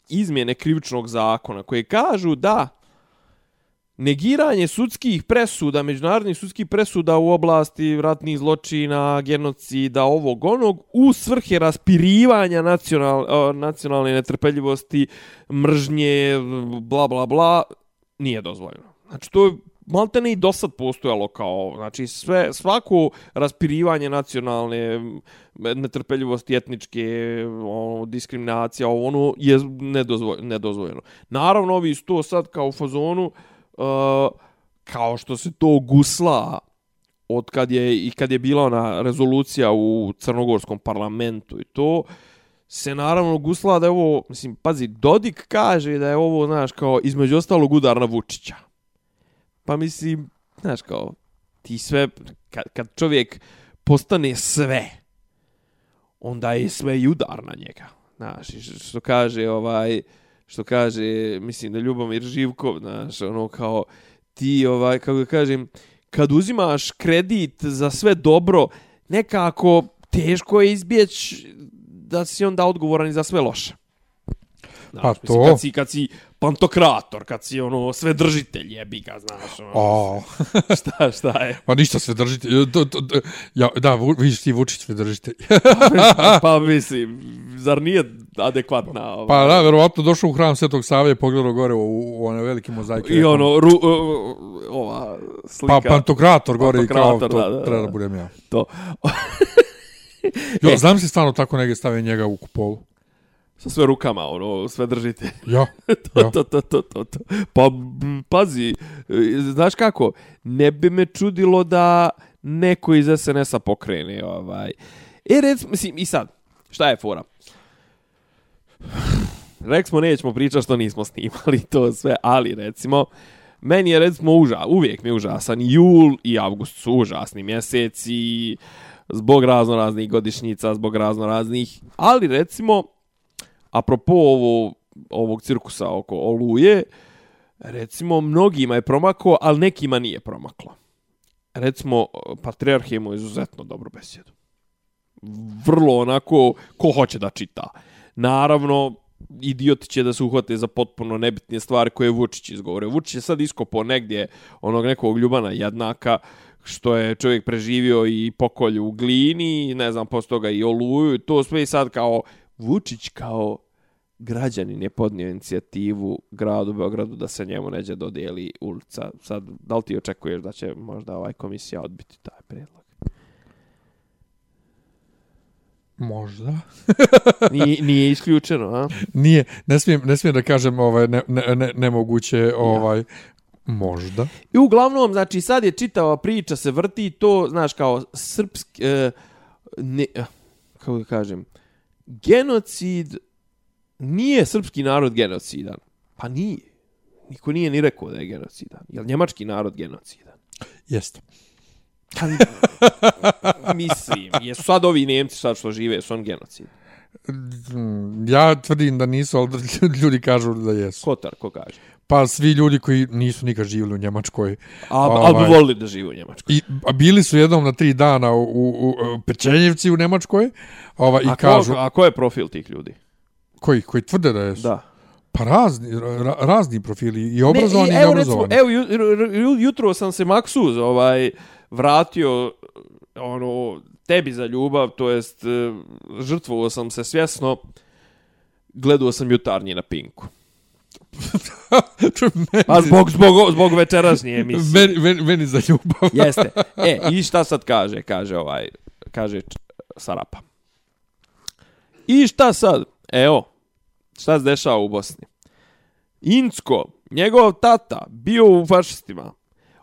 izmjene krivičnog zakona koje kažu da negiranje sudskih presuda, međunarodnih sudskih presuda u oblasti ratnih zločina, genocida, ovog onog, u svrhe raspirivanja nacional, nacionalne netrpeljivosti, mržnje, bla bla bla, nije dozvoljeno. Znači, to je malte ne i do sad postojalo kao, znači sve, svako raspirivanje nacionalne netrpeljivosti etničke, ono, diskriminacija, ono je nedozvoljeno. nedozvoljeno. Naravno, ovi su to sad kao u fazonu, uh, Uh, kao što se to gusla od kad je i kad je bila ona rezolucija u crnogorskom parlamentu i to se naravno gusla da je ovo mislim pazi Dodik kaže da je ovo znaš kao između ostalog udar na Vučića Pa mislim, znaš kao, ti sve, kad, kad čovjek postane sve, onda je sve i udar na njega. Znaš, što kaže ovaj, što kaže, mislim da Ljubomir Živkov, znaš, ono kao, ti ovaj, kako da kažem, kad uzimaš kredit za sve dobro, nekako teško je izbjeć da si onda odgovoran i za sve loše. Znaš, Pa mislim, to. Kad si, kad si pantokrator, kad si ono sve držitelj jebi ga, znaš. Ono, O, šta, šta je? pa ništa sve držite. To, to, to, ja, da, vidiš ti Vučić sve držite. pa mislim, zar nije adekvatna? Ovaj, Pa da, verovatno došao u hram Svetog Save i pogledao gore u, u one velike mozaike. I ono, ru, uh, ova slika. Pa pantokrator gore i kao Pantokrator, to da, da, da. treba da budem ja. To. Jo, znam si stvarno tako neke stave njega u kupolu. Sa sve rukama, ono, sve držite. Ja, to, ja. to, to, to, to, to. Pa, m, pazi, e, znaš kako, ne bi me čudilo da neko iz SNS-a pokrene, ovaj. E, rec, mislim, i sad, šta je fora? Rek smo, nećemo pričati što nismo snimali to sve, ali recimo, meni je recimo uža, uvijek mi je užasan jul i avgust su užasni mjeseci, zbog razno raznih godišnjica, zbog razno raznih, ali recimo, apropo ovo, ovog cirkusa oko Oluje, recimo mnogima je promaklo, ali nekima nije promaklo. Recimo, Patriarh je imao izuzetno dobru besjedu. Vrlo onako, ko hoće da čita. Naravno, idioti će da se uhvate za potpuno nebitne stvari koje je Vučić izgovore. Vučić je sad iskopao negdje onog nekog Ljubana jednaka, što je čovjek preživio i pokolju u glini, ne znam, posle toga i oluju, i to sve i sad kao Vučić kao građanin je podnio inicijativu gradu Beogradu da se njemu neđe dodijeli ulica. Sad, da li ti očekuješ da će možda ovaj komisija odbiti taj predlog? Možda. Nije, nije isključeno, a? Nije, ne smijem, ne smijem da kažem ovaj, ne, ne, ne, nemoguće, ovaj, možda. I uglavnom, znači, sad je čitava priča, se vrti to, znaš, kao srpski, e, ne, eh, kako da kažem, genocid, nije srpski narod genocidan. Pa nije. Niko nije ni rekao da je genocidan. Jel njemački narod genocidan? Jeste. Pa, mislim, jesu sad ovi Nemci sad što žive, su on genocid. Mm, Ja tvrdim da nisu, ali ljudi kažu da jesu. Kotar, ko kaže? Pa svi ljudi koji nisu nikad živjeli u Njemačkoj. A, ali Ovaj. bi volili da žive u Njemačkoj. I, a bili su jednom na tri dana u, u, u Pečenjevci u Njemačkoj. Ova, I a, kažu, ko, a ko je profil tih ljudi? koji, koji tvrde da jesu? Da. Pa razni, ra, razni profili, i obrazovani i, evo, recimo, neobrazovani. evo, ju, ju, jutro sam se Maksuz ovaj, vratio ono, tebi za ljubav, to jest e, žrtvovao sam se svjesno, gledao sam jutarnji na Pinku. meni, Pa zbog, zbog, zbog večerašnje emisije. meni, meni, meni za ljubav. Jeste. E, i šta sad kaže? Kaže ovaj, kaže Sarapa. I šta sad? Evo, šta se dešava u Bosni? Incko, njegov tata, bio u fašistima.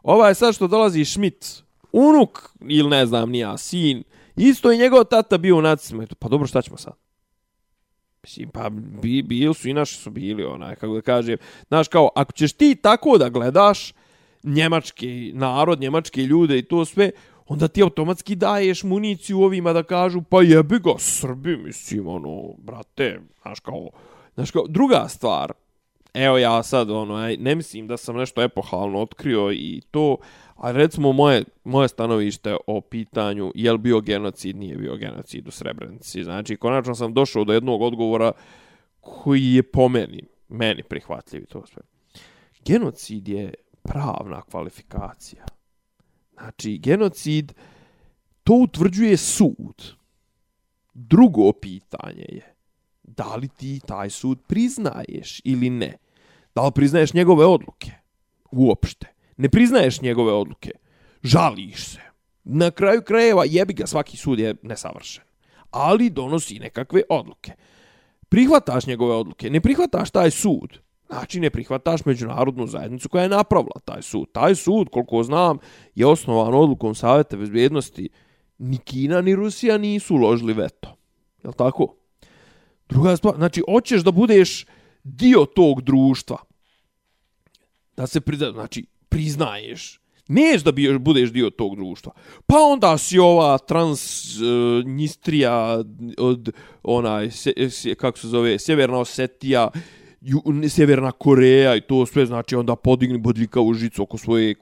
Ovaj sad što dolazi Schmidt, unuk, ili ne znam, nija, sin, isto i njegov tata bio u nacima. Pa dobro, šta ćemo sad? Mislim, pa bi, bili su i naši su bili, onaj, kako da kažem. Znaš, kao, ako ćeš ti tako da gledaš njemački narod, njemačke ljude i to sve, onda ti automatski daješ municiju ovima da kažu, pa jebi ga, Srbi, mislim, ono, brate, znaš kao, znaš kao, druga stvar, evo ja sad, ono, aj, ne mislim da sam nešto epohalno otkrio i to, a recimo moje, moje stanovište o pitanju je li bio genocid, nije bio genocid u Srebrenici. Znači, konačno sam došao do jednog odgovora koji je po meni, meni prihvatljiv i to sve. Genocid je pravna kvalifikacija. Znači, genocid, to utvrđuje sud. Drugo pitanje je, da li ti taj sud priznaješ ili ne? Da li priznaješ njegove odluke? Uopšte. Ne priznaješ njegove odluke. Žališ se. Na kraju krajeva jebi ga, svaki sud je nesavršen. Ali donosi nekakve odluke. Prihvataš njegove odluke. Ne prihvataš taj sud. Znači ne prihvataš međunarodnu zajednicu koja je napravila taj sud. Taj sud, koliko znam, je osnovan odlukom Savjeta bezbjednosti. Ni Kina ni Rusija nisu uložili veto. Je tako? Druga stvar, znači, hoćeš da budeš dio tog društva. Da se prizna, znači, priznaješ. Neš da biješ, budeš dio tog društva. Pa onda si ova transnistrija uh, od onaj, se, se, kako se zove, Sjeverna Osetija, ju, Sjeverna Koreja i to sve, znači onda podigni u žicu oko svoje,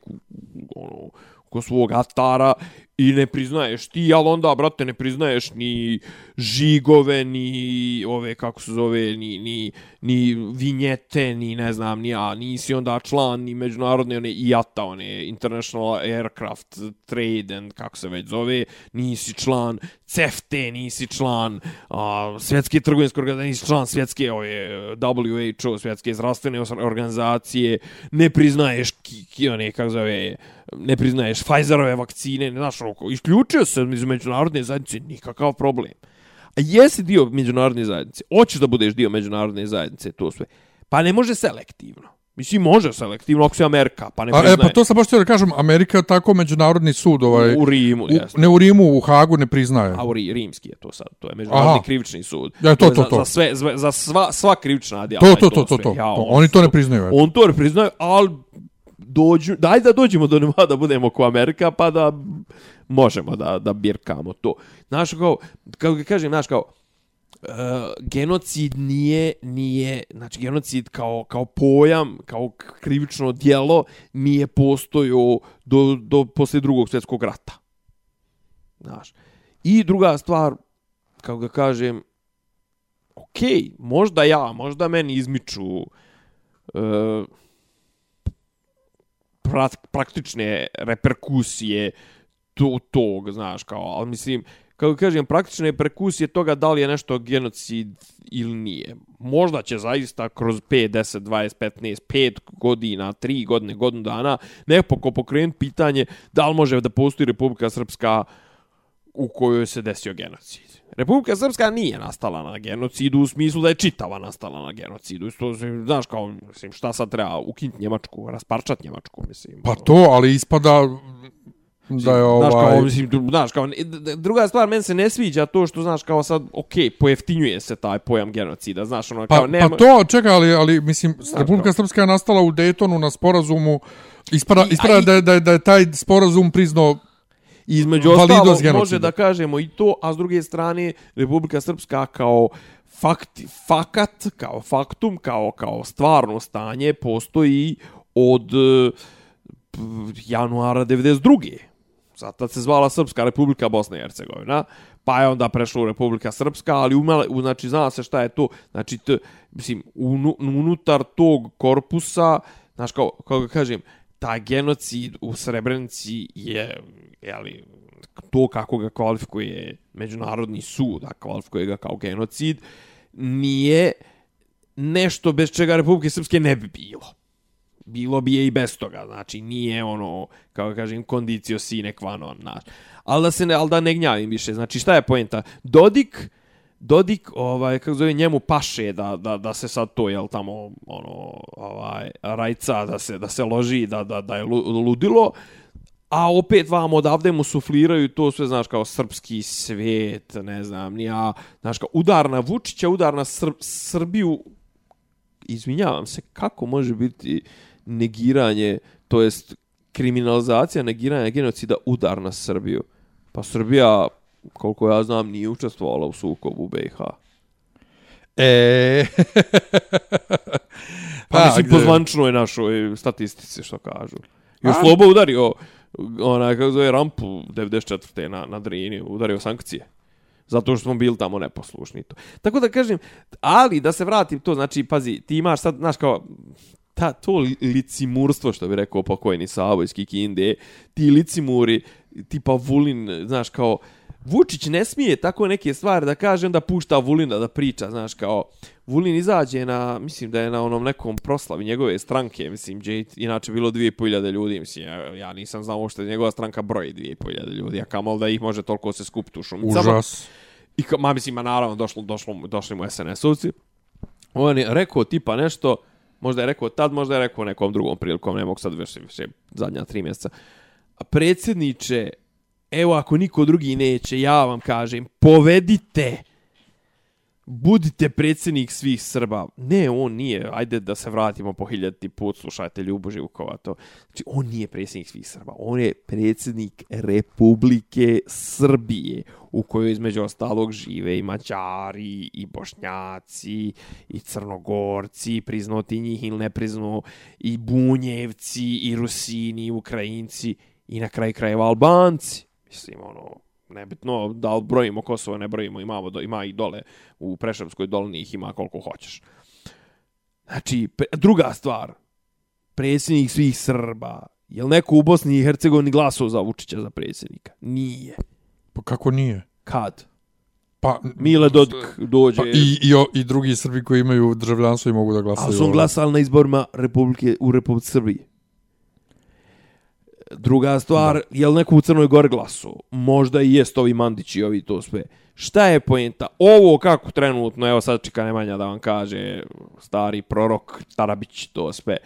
ono, oko svog atara i ne priznaješ ti, ali onda, brate, ne priznaješ ni žigove, ni ove, kako se zove, ni, ni, ni vinjete, ni ne znam, ni ja, nisi onda član ni međunarodne, one IATA, one International Aircraft Trade, and kako se već zove, nisi član CEFTE, nisi član a, svjetske trgovinske organizacije, nisi član svjetske ove, WHO, svjetske zdravstvene organizacije, ne priznaješ ki, ki one, kako zove, ne priznaješ Pfizerove vakcine, ne znaš, ono, isključio se iz međunarodne zajednice, nikakav problem. A jesi dio međunarodne zajednice, hoćeš da budeš dio međunarodne zajednice, to sve, pa ne može selektivno. Mislim, može selektivno ako se Amerika, pa ne priznaje. E, pa to sam baš htio da kažem, Amerika tako međunarodni sud, ovaj, U, Rimu, u, jasno. ne u Rimu, u Hagu ne priznaje. A u Ri, rimski je to sad, to je međunarodni Aha. krivični sud. Ja, to, je to, za, to. Za, sve, za, za sva, sva krivična djela. To, je to, to, to, to. Ja, To, on Oni to ne priznaju. On to ne priznaju, ali dođu, daj da dođemo do nema da budemo ko Amerika, pa da možemo da, da birkamo to. Znaš, kao, kako ga kažem, znaš, kao, Uh, genocid nije nije znači genocid kao kao pojam kao krivično djelo nije postojao do do posle drugog svjetskog rata znaš i druga stvar kako ga kažem ok, možda ja, možda meni izmiču uh, pra, praktične reperkusije to, tog, znaš, kao, ali mislim, kako kažem, praktične reperkusije toga da li je nešto genocid ili nije. Možda će zaista kroz 5, 10, 20, 15, 5 godina, 3 godine, godinu dana, neko ko pokrenuti pitanje da li može da postoji Republika Srpska u kojoj se desio genocid. Republika Srpska nije nastala na genocidu u smislu da je čitava nastala na genocidu. Isto, znaš, kao, mislim, šta sad treba ukinuti Njemačku, rasparčat Njemačku, mislim. Pa ono. to, ali ispada da je ovaj... Znaš, kao, mislim, dru- znaš, kao, druga stvar, meni se ne sviđa to što, znaš, kao sad, okej, pojeftinjuje se taj pojam genocida, znaš, ono, Pa, kao, nema... pa to, čekaj, ali, ali mislim, Republika kao- Srpska je nastala u Daytonu na sporazumu, ispada, I- ispada i- da, je- da, je- da je taj sporazum priznao Između ostalo, može da kažemo i to, a s druge strane, Republika Srpska kao fakti, fakat, kao faktum, kao, kao stvarno stanje, postoji od e, p- januara 92. Sad tad se zvala Srpska Republika Bosna i Hercegovina, pa je onda prešla u Republika Srpska, ali umele, u, znači zna se šta je to, znači t, mislim, unu, unutar tog korpusa, znaš kao, kao ga kažem, taj genocid u Srebrenici je, jeli, to kako ga kvalifikuje Međunarodni sud, a kvalifikuje ga kao genocid, nije nešto bez čega Republike Srpske ne bi bilo. Bilo bi je i bez toga, znači nije ono, kao kažem, kondicio sine qua non, znači. Ali da se ne, ali da ne gnjavim više, znači šta je poenta? Dodik, Dodik, ovaj, kako zove, njemu paše da, da, da se sad to, jel, tamo, ono, ovaj, rajca, da se, da se loži, da, da, da je ludilo, a opet vam odavde mu sufliraju to sve, znaš, kao srpski svijet, ne znam, nija, znaš, kao udar na Vučića, udar na Sr Srbiju, izvinjavam se, kako može biti negiranje, to jest kriminalizacija negiranja genocida udar na Srbiju? Pa Srbija, koliko ja znam, nije učestvovala u sukobu u BiH. E... Pa, mislim, gde- po zvančnoj našoj statistici, što kažu. Još A? Slobo udario, onaj, kako zove, rampu 94. na, na Drini, udario sankcije. Zato što smo bili tamo neposlušni. To. Tako da kažem, ali da se vratim to, znači, pazi, ti imaš sad, znaš, kao, ta, to li- licimurstvo, što bi rekao pokojni Savo iz Kikinde, ti licimuri, tipa Vulin, znaš, kao, Vučić ne smije tako neke stvari da kaže, onda pušta Vulina da priča, znaš, kao, Vulin izađe na, mislim da je na onom nekom proslavi njegove stranke, mislim, gdje je inače bilo 2500 ljudi, mislim, ja, ja nisam znao što je njegova stranka broji 2500 ljudi, a kamol da ih može toliko se skupiti u šumicama. Užas. I ka, ma mislim, ma naravno, došlo, došlo, došli mu SNS-ovci. On je rekao tipa nešto, možda je rekao tad, možda je rekao nekom drugom prilikom, ne mogu sad više, više zadnja tri mjeseca. A predsjedniče, evo ako niko drugi neće, ja vam kažem, povedite, budite predsjednik svih Srba. Ne, on nije, ajde da se vratimo po hiljati put, slušajte Ljubu Živkova to. Znači, on nije predsjednik svih Srba, on je predsjednik Republike Srbije, u kojoj između ostalog žive i Mađari, i Bošnjaci, i Crnogorci, priznoti njih ili ne priznu, i Bunjevci, i Rusini, i Ukrajinci, i na kraj krajeva Albanci. Mislim, ono, nebitno da li brojimo Kosovo, ne brojimo, imamo, do, ima i dole u Preševskoj dolini ih ima koliko hoćeš. Znači, pre, druga stvar, predsjednik svih Srba, je li neko u Bosni i Hercegovini glasao za Vučića za predsjednika? Nije. Pa kako nije? Kad? Pa, Mile Dodik dođe... pa i, i, o- i drugi Srbi koji imaju državljanstvo i mogu da glasaju. Ali su on glasali na izborima Republike, u Republike Srbije. Druga stvar, da. je li neko u Crnoj Gori glasu? Možda i jest ovi Mandići i ovi to sve. Šta je poenta? Ovo kako trenutno, evo sad čeka Nemanja da vam kaže, stari prorok Tarabić to sve.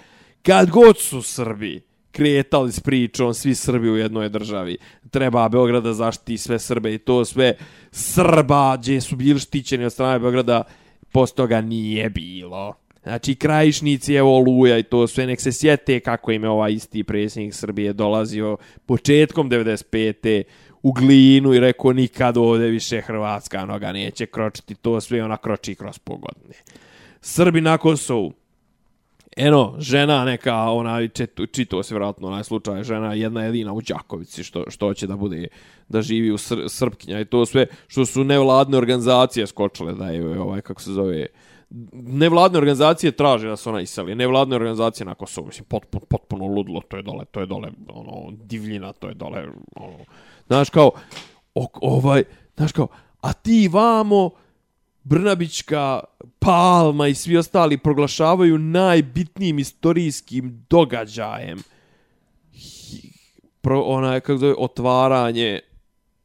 Kad god su Srbi kretali s pričom, svi Srbi u jednoj državi, treba Beograda zaštiti sve Srbe i to sve, Srba, gdje su bili štićeni od strane Beograda, posto toga nije bilo. Znači, krajišnici, evo Oluja i to sve, nek se sjete kako im je ovaj isti predsjednik Srbije dolazio početkom 95. u glinu i rekao nikad ovdje više Hrvatska noga neće kročiti, to sve ona kroči kroz pogodne. Srbi na Kosovu, Eno, žena neka, ona, čito, čito se vjerojatno onaj slučaj, žena jedna jedina u Đakovici, što, što će da bude, da živi u Sr Srpkinja i to sve, što su nevladne organizacije skočile da je, ovaj, kako se zove, nevladne organizacije traže da se ona iseli, nevladne organizacije na Kosovu, mislim, potpuno, potpuno ludlo, to je dole, to je dole, ono, divljina, to je dole, ono, znaš kao, ok, ovaj, znaš kao, a ti vamo, Brnabićka, Palma i svi ostali proglašavaju najbitnijim istorijskim događajem. Hi- pro, ona kako zove otvaranje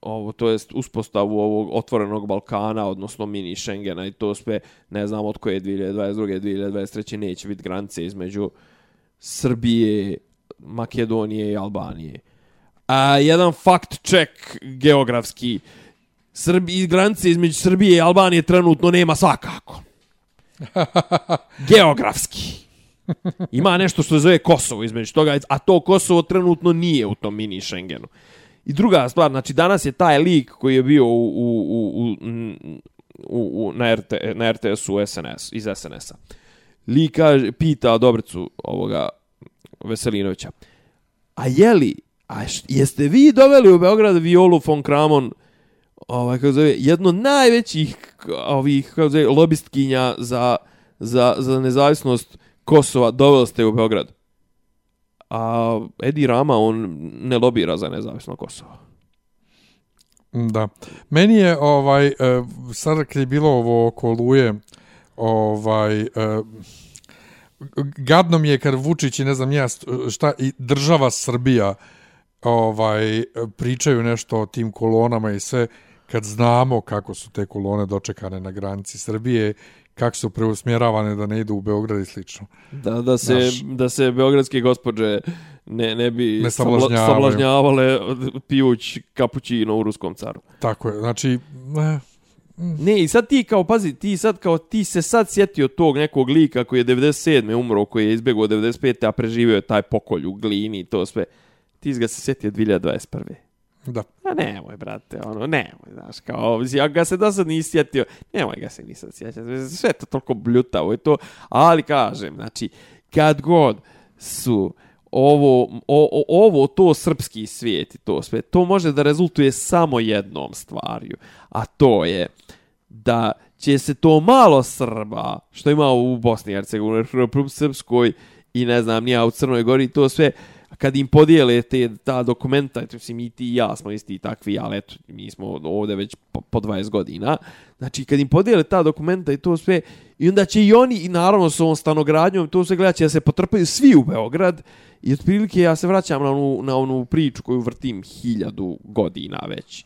ovo to jest uspostavu ovog otvorenog Balkana odnosno mini Schengena i to sve ne znam od koje 2022. 2023. neće biti granice između Srbije, Makedonije i Albanije. A jedan fact check geografski Srbi, granice između Srbije i Albanije trenutno nema svakako. Geografski. Ima nešto što se zove Kosovo između toga, a to Kosovo trenutno nije u tom mini Schengenu. I druga stvar, znači danas je taj lik koji je bio u, u, u, u, u, na, RT, na RTS-u SNS, iz SNS-a. Lik kaže, pita Dobricu ovoga Veselinovića, a je li, a š, jeste vi doveli u Beograd Violu von Kramon, ovaj, kako zove, jedno od najvećih ovih, kako zove, lobistkinja za, za, za nezavisnost Kosova, doveli ste u Beograd. A Edi Rama, on ne lobira za nezavisno Kosovo. Da. Meni je ovaj e, sad kad je bilo ovo oko Luje ovaj e, gadno mi je kad Vučić i ne znam ja šta i država Srbija ovaj pričaju nešto o tim kolonama i sve kad znamo kako su te kolone dočekane na granici Srbije kako su preusmjeravane da ne idu u Beograd i slično. Da, da, se, Naš. da se beogradske gospođe ne, ne bi Ne sablažnjavale pijuć kapućino u ruskom caru. Tako je. Znači, eh, Ne, i sad ti kao, pazi, ti sad kao, ti se sad sjetio tog nekog lika koji je 97. umro, koji je izbjegao 95. a preživio je taj pokolj u glini i to sve. Ti ga se sjetio 2021 da. A nemoj, brate, ono, nemoj, znaš, kao, ja ga se do sad nisi sjetio, nemoj ga se nisam sjetio, sve to toliko bljutavo je to, ali kažem, znači, kad god su ovo, o, o, ovo, to srpski svijet i to sve, to može da rezultuje samo jednom stvarju, a to je da će se to malo Srba, što ima u Bosni i Hercegovini, Republike Srpskoj, i ne znam, nija u Crnoj Gori i to sve, kad im podijele te, ta dokumenta, eto, mislim, i ti i ja smo isti takvi, ali eto, mi smo ovdje već po, po 20 godina, znači, kad im podijele ta dokumenta i to sve, i onda će i oni, i naravno s ovom stanogradnjom, to sve gledat će da se potrpaju svi u Beograd, i otprilike ja se vraćam na onu, na onu priču koju vrtim hiljadu godina već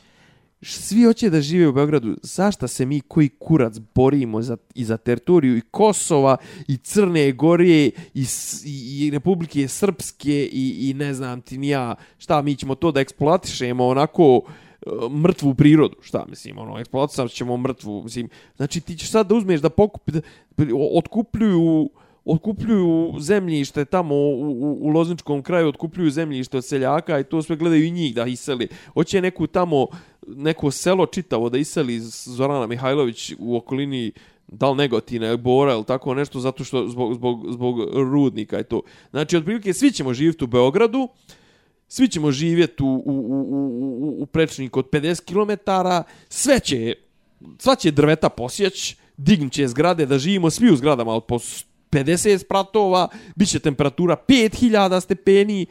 svi hoće da žive u Beogradu, Zašta se mi koji kurac borimo za, i za teritoriju i Kosova i Crne Gorije i, i, i Republike Srpske i, i ne znam ti ni ja šta, mi ćemo to da eksploatišemo onako e, mrtvu prirodu, šta mislim, ono, eksploatisat ćemo mrtvu, mislim, znači ti ćeš sad da uzmeš da pokupi, da, otkupljuju otkupljuju zemljište tamo u, u, u Lozničkom kraju, otkupljuju zemljište od seljaka i to sve gledaju i njih da iseli. Hoće neku tamo, neko selo čitavo da iseli Zorana Mihajlović u okolini da li Negotina, Bora ili tako nešto, zato što zbog, zbog, zbog rudnika i to. Znači, otprilike, svi ćemo živjeti u Beogradu, svi ćemo živjeti u, u, u, u, u prečniku od 50 km, sve će, sva će drveta posjeć, dignut će zgrade, da živimo svi u zgradama od po 50 spratova, bit će temperatura 5000 stepeni,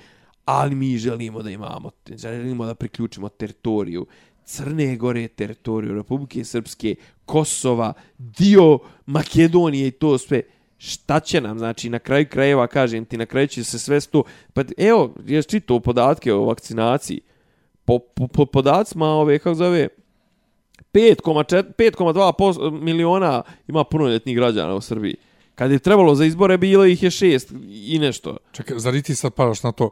ali mi želimo da imamo, želimo da priključimo teritoriju Crne Gore, teritoriju Republike Srpske, Kosova, dio Makedonije i to sve. Šta će nam, znači, na kraju krajeva, kažem ti, na kraju će se sve sto... Pa evo, ja čitao podatke o vakcinaciji. Po, po, po podacima ove, kako zove, 5,2 miliona ima punoljetnih građana u Srbiji. Kad je trebalo za izbore, bilo ih je šest i nešto. Čekaj, zar ti sad paraš na to?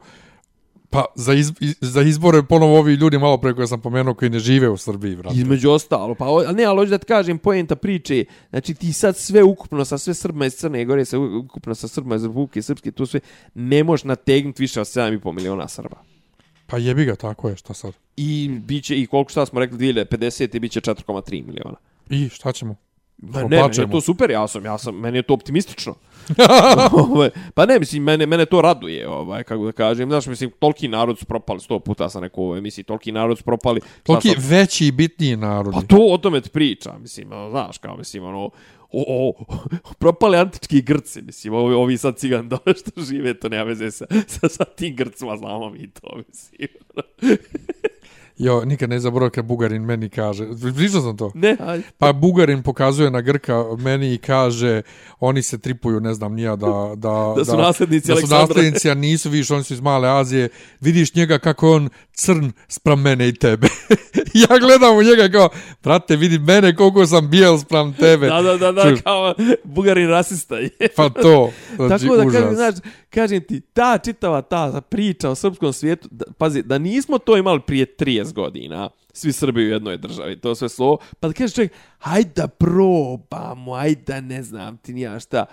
Pa za, iz, za izbore ponovo ovi ljudi malo pre koje sam pomenuo koji ne žive u Srbiji, vrati. Između ostalo. Pa, ali ne, ali hoću da ti kažem poenta priče. Znači ti sad sve ukupno sa sve Srbima iz Crne Gore, sve ukupno sa Srbima iz Republike Srpske, tu sve ne možeš nategnuti više od 7,5 miliona Srba. Pa jebi ga, tako je, šta sad? I biće, i koliko šta smo rekli, 2050. i biće 4,3 miliona. I šta ćemo? Ma ne, meni je to super, ja sam, ja sam, meni je to optimistično. Ovaj, pa ne, mislim, mene, mene to raduje, ovaj, kako da kažem. Znaš, mislim, toliki narod su propali, sto puta sam rekao u ovoj emisiji, toliki narod su propali. Toliki sam... veći i bitniji narodi. Pa to o tome ti priča, mislim, ono, znaš, kao, mislim, ono, o, o, propali antički Grci, mislim, ovi, ovi sad cigan dole što žive, to nema veze sa, sa, sa tim Grcima, znamo mi to, mislim. Jo, nikad ne zaboravim kad Bugarin meni kaže, pričao sam to? Ne, ajde. Pa Bugarin pokazuje na Grka meni i kaže, oni se tripuju, ne znam, nija da... Da, da su naslednici da, da su naslednici, a nisu, vidiš, oni su iz Male Azije, vidiš njega kako on crn sprem mene i tebe. ja gledam u njega kao, brate, vidi mene koliko sam bijel sprem tebe. da, da, da, da, Čuš. kao Bugarin rasista je. pa to, znači, Tako da, užas. kažem, znaš, kažem ti, ta čitava ta priča o srpskom svijetu, da, pazi, da nismo to imali prije 30 godina, svi Srbi u jednoj državi, to sve slovo, pa da kažeš čovjek, hajde da probamo, hajde da ne znam ti nija šta.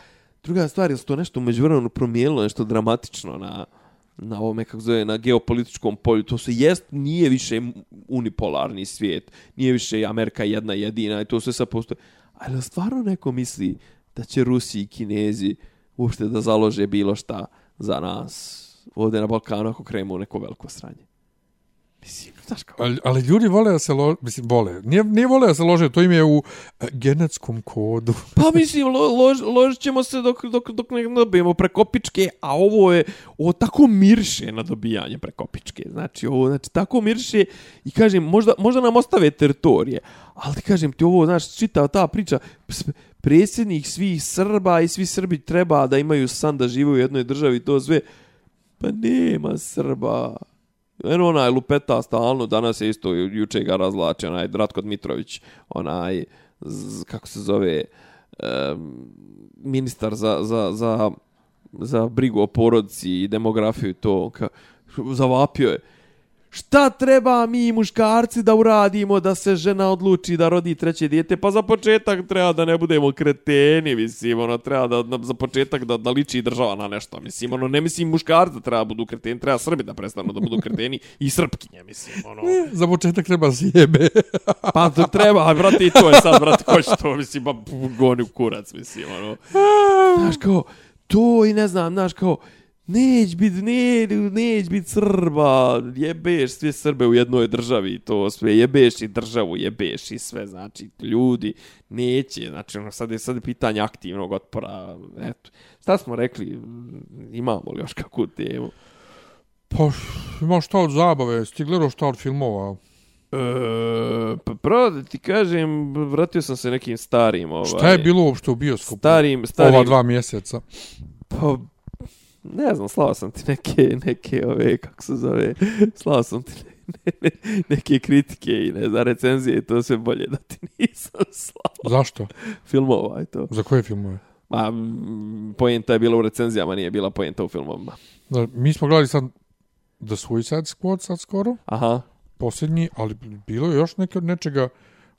Druga stvar, je to nešto umeđu vremenu promijenilo, nešto dramatično na, na ovome, kako zove, na geopolitičkom polju. To se jest, nije više unipolarni svijet, nije više Amerika jedna jedina i to sve sad postoje. Ali stvarno neko misli da će Rusi i Kinezi uopšte da založe bilo šta za nas ovdje na Balkanu ako krenemo u neko veliko sranje. Mislim, znaš kao... Ali, ali ljudi vole da se lože, mislim, vole. Nije, nije vole da se lože, to im je u e, genetskom kodu. pa mislim, lo, lož, ložit ćemo se dok, dok, dok ne dobijemo prekopičke, a ovo je, ovo tako mirše na dobijanje prekopičke. Znači, ovo, znači, tako mirše i kažem, možda, možda nam ostave teritorije, ali ti kažem ti ovo, znaš, čitao ta priča, predsjednik svih Srba i svi Srbi treba da imaju san da žive u jednoj državi, to sve, pa nema Srba. Eno onaj lupeta stalno, danas je isto, juče ga razlače, onaj Dratko Dmitrović, onaj, z, kako se zove, um, ministar za, za, za, za brigu o porodci i demografiju to, ka, zavapio je. Šta treba mi muškarci da uradimo da se žena odluči da rodi treće dijete? Pa za početak treba da ne budemo kreteni, mislim, ono, treba da, da za početak da, da liči država na nešto, mislim, ono, ne mislim muškarci da treba budu kreteni, treba Srbi da prestanu da budu kreteni i Srpkinje, mislim, ono. Ne, za početak treba sjebe. pa to treba, a brate, i to je sad, brate, ko će to, mislim, pa goni u kurac, mislim, ono. Znaš, kao, to i ne znam, znaš, kao, Neć bit, ne, neć bit Srba, jebeš sve Srbe u jednoj državi, to sve, jebeš i državu, jebeš i sve, znači, ljudi, neće, znači, ono, sad je, sad je pitanje aktivnog otpora, eto, šta smo rekli, imamo li još kakvu temu? Pa, imaš šta od zabave, ti gledao šta od filmova? E, pa pravo da ti kažem, vratio sam se nekim starim, ovaj, Šta je bilo uopšte u bioskopu? starim, starim, Ova dva mjeseca. Pa, ne znam, slao sam ti neke, neke ove, kako se zove, slao sam ti ne, ne, neke kritike i ne znam, recenzije i to sve bolje da ti nisam slao Zašto? filmova i to. Za koje filmove? Ma, m, poenta je bila u recenzijama, nije bila poenta u filmovima. Da, mi smo gledali sad The Suicide Squad sad skoro, Aha. posljednji, ali bilo je još neke, nečega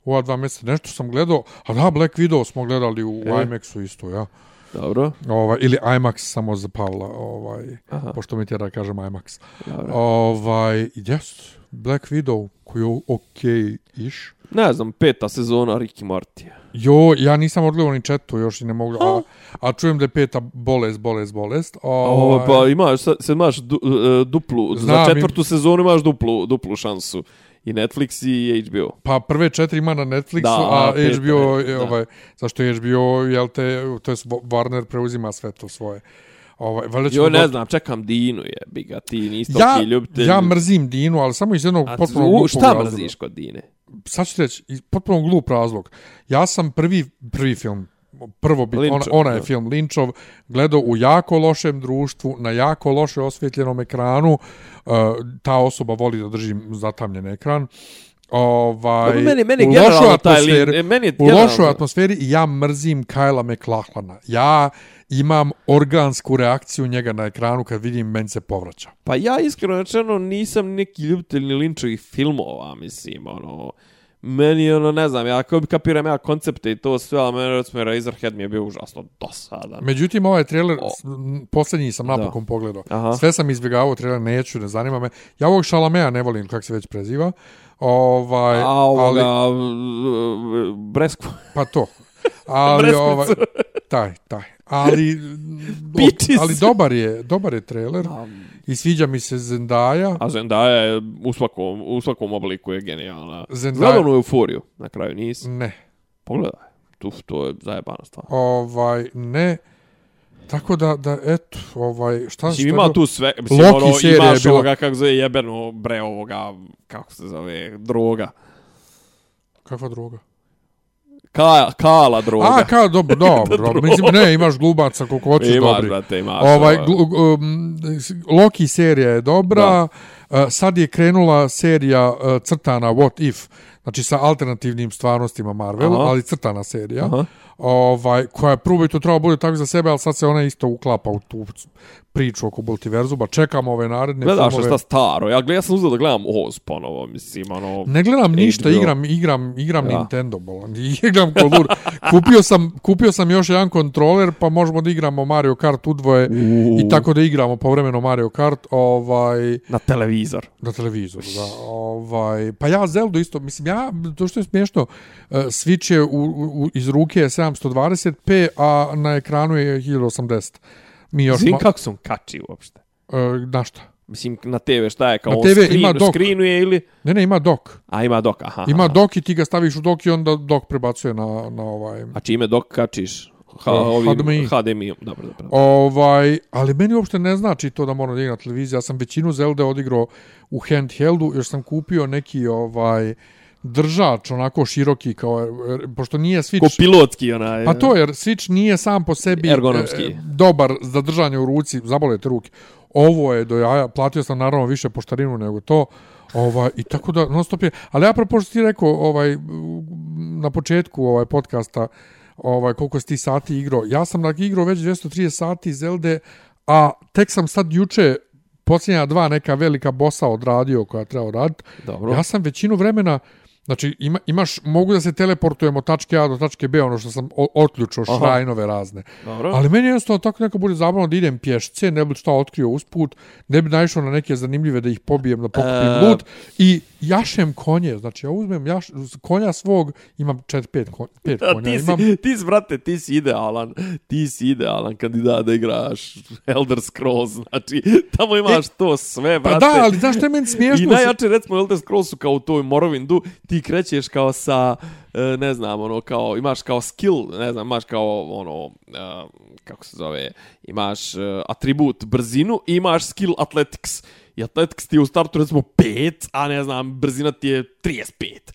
u ova dva mjeseca. Nešto sam gledao, a da, Black Widow smo gledali u E. IMAX-u isto, ja. Dobro. Ovaj, ili IMAX samo za Pavla, ovaj, Aha. pošto mi tjera da kažem IMAX. Dobro. Ovaj, yes, Black Widow, koji je okej-iš. Ne znam, peta sezona Ricky Morty. Jo, ja nisam odgledao ni četu još i ne mogu, a, a čujem da je peta bolest, bolest, bolest. Ovo, Ovaj, pa imaš, sad, sad imaš du, e, duplu, Znam, za četvrtu sezonu imaš duplu, duplu šansu. I Netflix i HBO. Pa prve četiri ima na Netflixu, Da, a peta HBO, je, ovaj, zašto je HBO, jel te, to je Warner preuzima sve to svoje. Ovaj, Jo, ne do- znam, čekam Dinu je, biga, ti nisi Ja, toki ljubitelj. ja mrzim Dinu, ali samo iz jednog potpuno glupog Šta razloga. mrziš kod Dine? Sad ću ti reći, potpuno glup razlog. Ja sam prvi, prvi film, prvo bi, ona, ona je film Linčov, gledao u jako lošem društvu, na jako loše osvjetljenom ekranu. Uh, ta osoba voli da drži zatamljen ekran. Ovaj, Dobro, meni- meni u lošoj atmosferi, e, meni u lošoj atmosferi ja mrzim Kajla McLachlana. Ja imam organsku reakciju njega na ekranu kad vidim meni se povraća. Pa ja iskreno rečeno nisam neki ljubitelj ni Lynčovih filmova, mislim, ono... Meni, ono, ne znam, ja kao bi kapiram ja koncepte i to sve, ali meni, recimo, Razorhead mi je bio užasno dosadan. Međutim, ovaj trailer, O. posljednji sam napokon pogledao. Aha. Sve sam izbjegavao trailer, neću, ne zanima me. Ja ovog Šalamea ne volim, kako se već preziva. Ovaj, A ovoga, ali... Bresku. pa to. Ali, ovaj, taj, taj. Ali, ali dobar je, dobar je trailer. I sviđa mi se Zendaya. A Zendaya je u svakom, u svakom obliku je genijalna. Zendaya- Gledano u euforiju, na kraju nisi. Ne. Pogledaj, tu, to je zajebana stvar. Ovaj, ne. Tako da, da, eto, ovaj, šta, Mislim, šta ima tu sve, mislim, Loki ono, serija imaš je bila- ovoga, kako zove, jebeno, bre, ovoga, kako se zove, droga. Kakva droga? Ka, kala droga. A, kao, dobro, dobro. Mislim, ne, imaš glubaca koliko hoćeš imaš, dobri. brate, imaš. Ovaj, glu, um, Loki serija je dobra, uh, sad je krenula serija uh, crtana What If, znači sa alternativnim stvarnostima Marvela, Aha. ali crtana serija, Aha. Ovaj, koja je prvo to treba bude tako za sebe, ali sad se ona isto uklapa u tu priču oko multiverzuma. Čekamo ove naredne Gledaš filmove. šta staro, ja, ja sam uzeo da gledam Oz ponovo, mislim, ono... Ne gledam ništa, HBO. igram, igram, igram Ja. Nintendo, bolan. Igram kod lud. kupio, sam, kupio sam još jedan kontroler, pa možemo da igramo Mario Kart udvoje i tako da igramo povremeno Mario Kart ovaj, Na televizor. na televizoru. Da, ovaj, pa ja Zelda isto, mislim, ja, to što je smiješno, uh, Switch je u, u, iz ruke 720p, a na ekranu je 1080. Mi još... Zvim ma- kako sam kači uopšte. uh, na šta? Mislim, na TV šta je, kao Na TV screen, ima dok. screenuje ili... Ne, ne, ima dok. A, ima dok, aha. Ima aha. dok i ti ga staviš u dok i onda dok prebacuje na, na ovaj... A čime dok kačiš? Ha, Uh, ovim, HDMI. HDMI. Dobro, dobro. Ovaj, ali meni uopšte ne znači to da moram da igram na televiziji. Ja sam većinu Zelda odigrao u handheldu, još sam kupio neki ovaj držač onako široki kao pošto nije Ko Switch pilotski onaj. Pa to jer Switch nije sam po sebi Ergonomski. e, dobar za držanje u ruci, zabolete ruke. Ovo je do jaja, platio sam naravno više poštarinu nego to. Ovaj i tako da non stop je. Ali ja propos što ti rekao ovaj na početku ovaj podcasta ovaj koliko si ti sati igrao. Ja sam na igrao već 230 sati Zelde, a tek sam sad juče posljednja dva neka velika bosa odradio koja treba raditi. Ja sam većinu vremena Znači, ima, imaš, mogu da se teleportujemo od tačke A do tačke B, ono što sam o- otključao, Aha. šrajnove razne. Dobro. Ali meni jednostavno tako neka bude zabavno da idem pješce, ne bi šta otkrio usput, ne bi naišao na neke zanimljive da ih pobijem, da pokupim E. loot i jašem konje, znači ja uzmem jaš, konja svog, imam 4-5 kon, pet konja, ti si, imam... ti si, brate, ti si idealan, ti si idealan kandidat da igraš Elder Scrolls, znači, tamo imaš e, to sve, brate. Pa da, ali znaš što je meni smiješno? I najjače, recimo, Elder Scrollsu kao u toj Morrowindu, ti krećeš kao sa, e, ne znam, ono, kao, imaš kao skill, ne znam, imaš kao, ono, e, kako se zove, imaš atribut brzinu i imaš skill athletics. I atletik ti je u startu, recimo, 5, a ne znam, brzina ti je 35.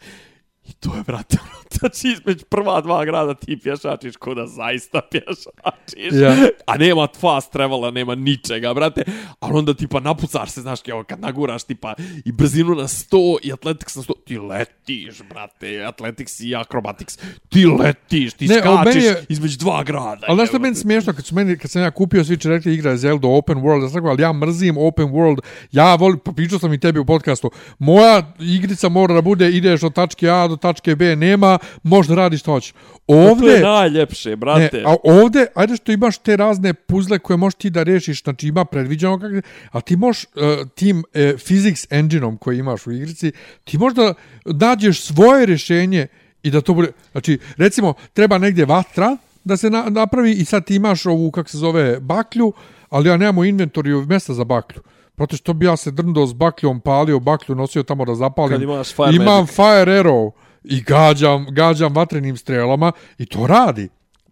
I to je, brate, ono, znači između prva dva grada ti pješačiš ko da zaista pješačiš. Ja. A nema fast travela, nema ničega, brate. Ali onda tipa napucaš se, znaš, kao kad naguraš tipa i brzinu na 100 i athletics na 100, ti letiš, brate, athletics i acrobatics. Ti letiš, ti ne, skačeš je... između dva grada. Ali znaš što meni smiješno, kad, su meni, kad sam ja kupio svi će rekli igra Zelda Open World, sam ali ja mrzim Open World, ja volim, pa pričao sam i tebi u podcastu, moja igrica mora da bude, ideš od tačke A do tačke B, nema možda radiš što hoćeš. Ovde, to je najljepše, brate. Ne, a ovde, ajde što imaš te razne puzle koje možeš ti da rešiš, znači ima predviđeno kako, a ti možeš uh, tim uh, physics engine-om koji imaš u igrici, ti možda nađeš svoje rješenje i da to bude, znači, recimo, treba negdje vatra da se na, napravi i sad ti imaš ovu, kako se zove, baklju, ali ja nemamo inventoriju mjesta za baklju. Proto što bi ja se drndao s bakljom, palio baklju, nosio tamo da zapalim. Kad imaš fire Imam magic. fire arrow i gađam, gađam vatrenim strelama i to radi.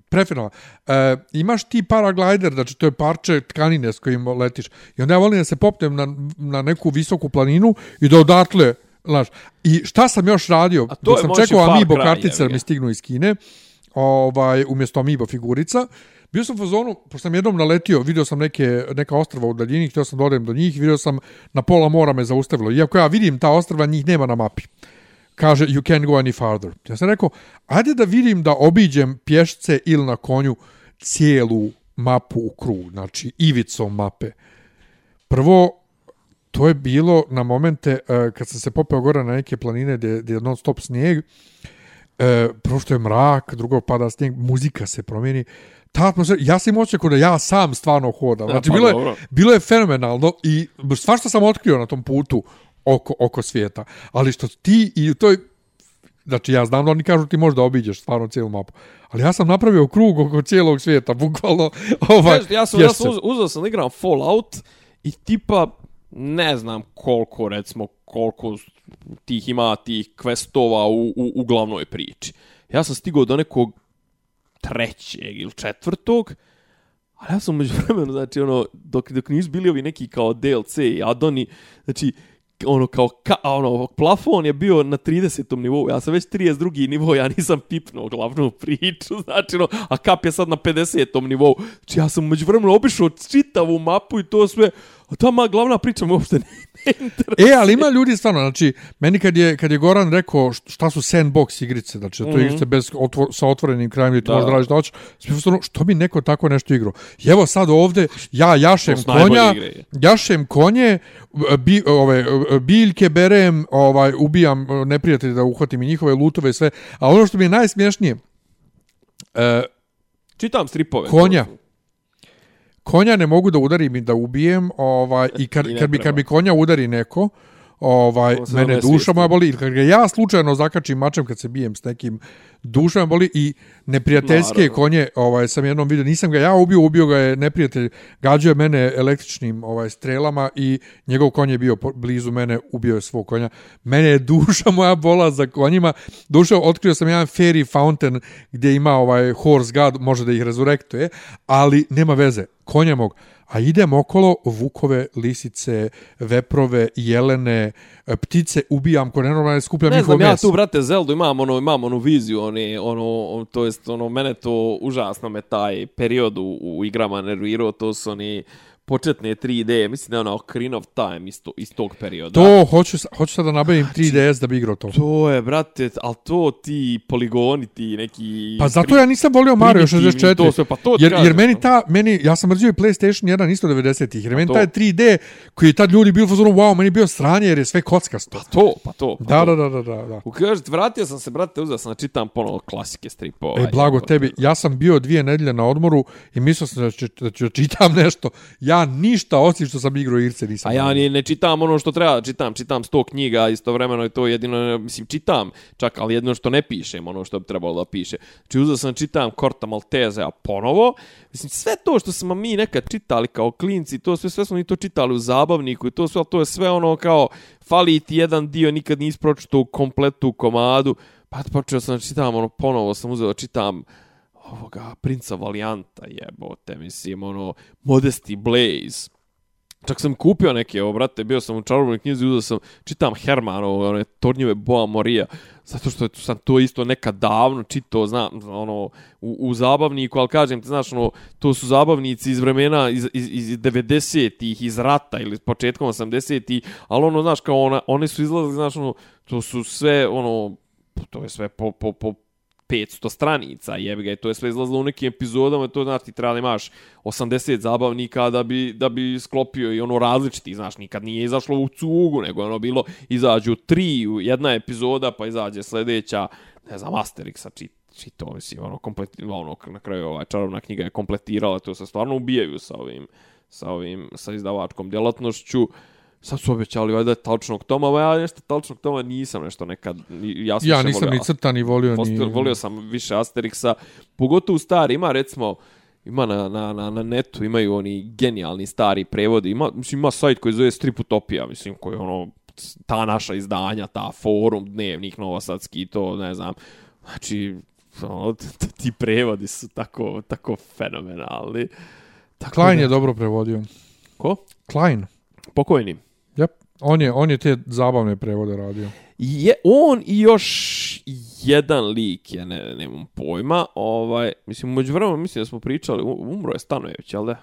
Prefinalno. E, imaš ti paraglider, znači to je parče tkanine s kojim letiš. I onda ja volim da se popnem na, na neku visoku planinu i da odatle, znaš. I šta sam još radio? A to sam čekao Amiibo kartice da mi stignu iz Kine, ovaj, umjesto Amiibo figurica. Bio sam u fazonu, pošto sam jednom naletio, vidio sam neke, neka ostrava u daljini, htio sam da odem do njih, vidio sam na pola mora me zaustavilo. Iako ja vidim ta ostrava, njih nema na mapi kaže you can't go any farther. Ja sam rekao, ajde da vidim da obiđem pješce ili na konju cijelu mapu u krug, znači ivicom mape. Prvo, to je bilo na momente uh, kad sam se popeo gore na neke planine gdje, je non stop snijeg, uh, prvo što je mrak, drugo pada snijeg, muzika se promijeni, ta atmosfera, ja sam imao da ja sam stvarno hodam. Znači, pa, bilo, je, bilo je fenomenalno i stvar što sam otkrio na tom putu, oko, oko svijeta. Ali što ti i to je, znači ja znam da oni kažu ti možda obiđeš stvarno cijelu mapu. Ali ja sam napravio krug oko cijelog svijeta, bukvalno. Ovaj, Kažete, ja sam, ja sam uz, uzao sam da igram Fallout i tipa ne znam koliko, recimo, koliko tih ima tih questova u, u, u glavnoj priči. Ja sam stigao do nekog trećeg ili četvrtog, ali ja sam među vremenu, znači, ono, dok, dok nisu bili ovi neki kao DLC i Adoni, znači, ono kao ka, ono plafon je bio na 30. nivou. Ja sam već 32. nivo, ja nisam pipnuo glavnu priču, znači no, a kap je sad na 50. nivou. Znači ja sam međuvremeno obišao čitavu mapu i to sve, a ta ma glavna priča me uopšte ne, E, ali ima ljudi stvarno, znači, meni kad je, kad je Goran rekao šta su sandbox igrice, znači, to mm -hmm. igrice bez, otvor, sa otvorenim krajem gdje to možeš da radiš da hoćeš, stvarno, što bi neko tako nešto igrao? I evo sad ovde, ja jašem konja, jašem konje, bi, ove, biljke berem, ovaj, ubijam neprijatelje da uhvatim i njihove lutove i sve, a ono što mi je najsmješnije, e, Čitam stripove. Konja konja ne mogu da udarim i da ubijem, ovaj, i kad, I kad, bi, kad bi konja udari neko, ovaj, mene duša moja boli, ili kad ga ja slučajno zakačim mačem kad se bijem s nekim, duša me boli i neprijateljske Naravno. konje, ovaj, sam jednom vidio, nisam ga ja ubio, ubio ga je neprijatelj, gađao je mene električnim ovaj, strelama i njegov konj je bio blizu mene, ubio je svog konja. Mene je duša moja bola za konjima. Duša, otkrio sam jedan fairy fountain gdje ima ovaj horse god, može da ih rezurektuje, ali nema veze, konja mog a idem okolo vukove, lisice, veprove, jelene, ptice, ubijam ko nenormalne, skupljam ne znam, ja tu, brate, Zeldu imam, ono, imam onu viziju, oni, ono, to jest, ono, mene to užasno me taj period u, u igrama nervirao, to su oni, početne 3D, mislim da je ono Ocarina of Time isto, iz tog perioda. To, hoću, hoću sad da nabavim 3DS znači, da bi igrao to. To je, brate, ali to ti poligoni, ti neki... Pa zato ja nisam volio Mario 64. To sve, pa to jer, jer meni ta, meni, ja sam mrzio i PlayStation 1 isto 90-ih, jer meni taj 3D koji je tad ljudi bio fazonu, wow, meni bio sranje jer je sve kockasto. Pa to, pa to. Pa da, to. da, da, da, da. Ukažete, vratio sam se, brate, uzeo sam da čitam ponovo klasike stripova. E, blago tebi, ja sam bio dvije nedelje na odmoru i mislio sam da ću, da ću čitam nešto. Ja Ja ništa osim što sam igrao Irce nisam. A ja ni ne čitam ono što treba, čitam, čitam sto knjiga, istovremeno je to jedino, mislim, čitam, čak, ali jedno što ne pišem, ono što bi trebalo da piše. Znači, uzeo sam, čitam Korta Malteze, a ponovo, mislim, sve to što smo mi nekad čitali kao klinci, to sve, sve smo mi to čitali u zabavniku i to sve, to je sve ono kao, fali ti jedan dio, nikad nisi pročitao u kompletu komadu, pa počeo sam da čitam, ono, ponovo sam uzeo da čitam, ovoga, princa Valijanta, jebote, mislim, ono, Modesty Blaze. Čak sam kupio neke, evo, brate, bio sam u čarobnoj knjizi, uzeo sam, čitam Hermano, one, Tornjeve Boa Morija, zato što sam to isto nekad davno čitao, znam, ono, u, u zabavniku, ali kažem ti, znaš, ono, to su zabavnici iz vremena, iz, iz, iz 90-ih, iz rata ili početkom 80-ih, ali ono, znaš, kao ona, one su izlazili, znaš, ono, to su sve, ono, to je sve po, po, po 500 stranica, jebi ga, i to je sve izlazilo u nekim epizodama, to znači ti treba da imaš 80 zabavnika da bi, da bi sklopio i ono različiti, znaš, nikad nije izašlo u cugu, nego je ono bilo, izađu tri, jedna epizoda, pa izađe sljedeća, ne znam, Asterixa, čit, čito, mislim, ono, komplet, ono, na kraju ova čarobna knjiga je kompletirala, to se stvarno ubijaju sa ovim, sa ovim, sa izdavačkom djelatnošću, Sad su obećali valjda talčnog toma, a ja nešto talčnog toma nisam nešto nekad. Ja, sam Ja nisam volio ni crta, ni volio, ni... Volio, sam više Asterixa, pogotovo stari, ima recimo, ima na, na, na, na netu, imaju oni genijalni stari prevodi, ima, mislim, ima sajt koji zove Striputopija, mislim, koji je ono, ta naša izdanja, ta forum, dnevnik, novosadski, to, ne znam, znači, ono, ti prevodi su tako, tako fenomenalni. Tako Klein da- je dobro prevodio. Ko? Klein. Pokojni. Yep. On je, on je te zabavne prevode radio. Je, on i još jedan lik, ja ne, nemam pojma, ovaj, mislim, umeđu vremena mislim da smo pričali, umro je Stanojević, jel da?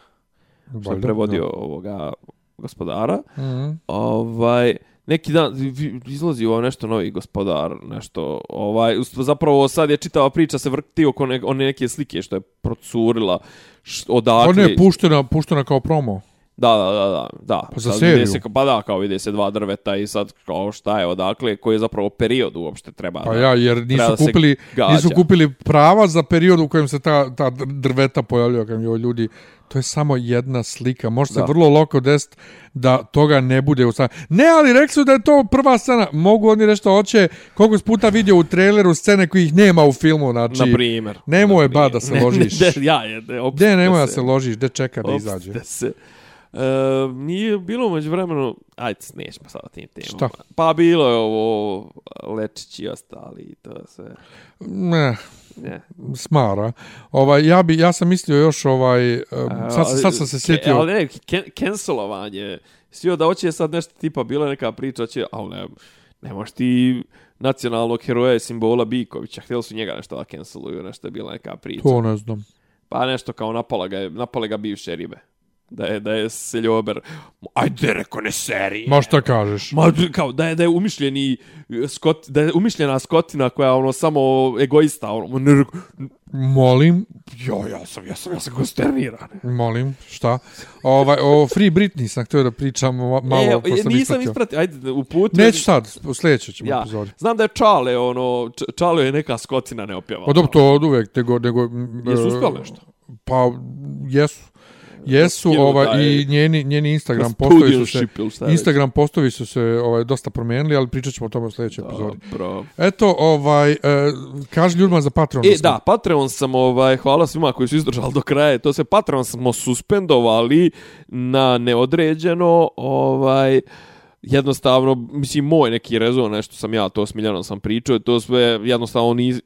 Što je prevodio ovoga gospodara. da. Mhm. Ovaj, neki dan izlazi ovo nešto novi gospodar, nešto, ovaj, zapravo sad je čitava priča se vrti oko ne, one neke slike što je procurila, š, odakle... On je puštena, puštena kao promo. Da, da, da, da, da. Pa za Sad seriju? vide Se, pa da, kao vide se dva drveta i sad kao šta je odakle, koji je zapravo period uopšte treba. Pa da- ja, jer treba da nisu se kupili, gađa. nisu kupili prava za period u kojem se ta, ta drveta pojavljaju. Kad joj ljudi, to je samo jedna slika. Može se vrlo loko desiti da toga ne bude u sceni. Ne, ali rekli su da je to prva scena. Mogu oni nešto hoće, koliko si puta vidio u traileru scene kojih nema u filmu. Znači, Na primjer. nemoj ba da se Ne, ložiš. Ne, ne, ja je, ne, opste Gde nemoj da se ložiš, gde čeka da izađe. se. E, nije bilo među vremenu, ajde, nećemo sada tim temama. Šta? Pa bilo je ovo Lečić i ostali i to sve. Ne, Ne. smara. Ovaj, ja, bi, ja sam mislio još ovaj... um, Sad, sad sam se sjetio... Ali ne, ken, cancelovanje. Sio da hoće sad nešto tipa, bila neka priča, će, ali ne, ne možeš ti nacionalnog heroja i simbola Bikovića. Htjeli su njega nešto da canceluju, nešto je bila neka priča. To ne znam. Pa nešto kao napala ga, napale ga bivše ribe. Da je, da je seljober. Ajde, reko ne serije. Ma šta kažeš? Ma, kao, da je, da je umišljeni skot, da je umišljena skotina koja ono samo egoista, ono, ne, reko, Molim, jo, ja sam, ja sam, ja sam konsterniran. molim, šta? Ovaj, o Free Britney sam htio da pričam ma- malo, e, pošto sam nisam ispratio. ispratio, ajde, u putu. Neću sad, u sljedećoj ćemo ja, epizodi. znam da je Čale, ono, Čale je neka skotina neopjevala. Pa dobro, to od uvek, nego... nego Jesu e, uspjeli nešto? Pa, jesu. Jesu, da je- i njeni, njeni Instagram postovi su se... Instagram postovi su se ovaj, dosta promijenili, ali pričat ćemo o tome u sljedećoj epizodi. Dobro. Eto, ovaj, e, kaži ljudima za Patreon. E, smo- da, Patreon sam, ovaj, hvala svima koji su izdržali do kraja, to se Patreon smo suspendovali na neodređeno, ovaj, jednostavno, mislim, moj neki rezon, nešto sam ja, to s Miljanom sam pričao, to sve jednostavno, niz,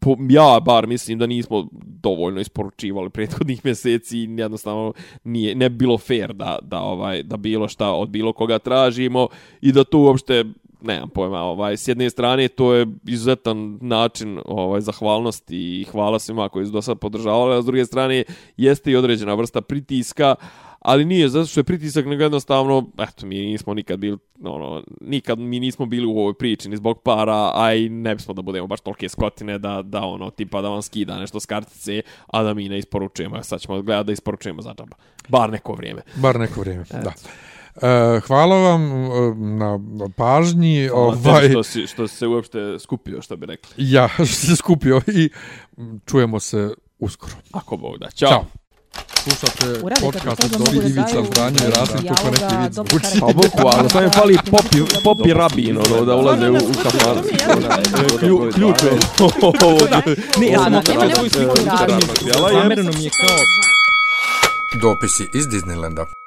po, ja bar mislim da nismo dovoljno isporučivali prethodnih mjeseci, i jednostavno nije, ne bi bilo fair da, da, ovaj, da bilo šta od bilo koga tražimo i da to uopšte nemam pojma, ovaj, s jedne strane to je izuzetan način ovaj, zahvalnosti i hvala svima koji su do sad podržavali, a s druge strane jeste i određena vrsta pritiska, ali nije zato što je pritisak, nego jednostavno, eto, mi nismo nikad bili, ono, nikad mi nismo bili u ovoj priči ni zbog para, a i ne bismo da budemo baš tolike skotine da, da ono, tipa da vam skida nešto s kartice, a da mi ne isporučujemo, a sad ćemo gledati da isporučujemo za džaba. Bar neko vrijeme. Bar neko vrijeme, da. E, hvala vam e, na pažnji. Ovaj... Ovaj, Što, si, što si se uopšte skupio, što bi rekli. ja što se skupio i čujemo se uskoro. Ako Bog da. Ćao. Ćao. Slušate Uradite podcast to, od Dobri mogu da Ivica daju Zdanje i Rasim kako neki vid zvuči. Pa bukvalno, samo im fali popi, popi rabin, ono, da ulaze u, u kafan. Klju, ključ je. Ne, ja sam sliku, radi. zamereno mi je kao... Dopisi iz Disneylanda.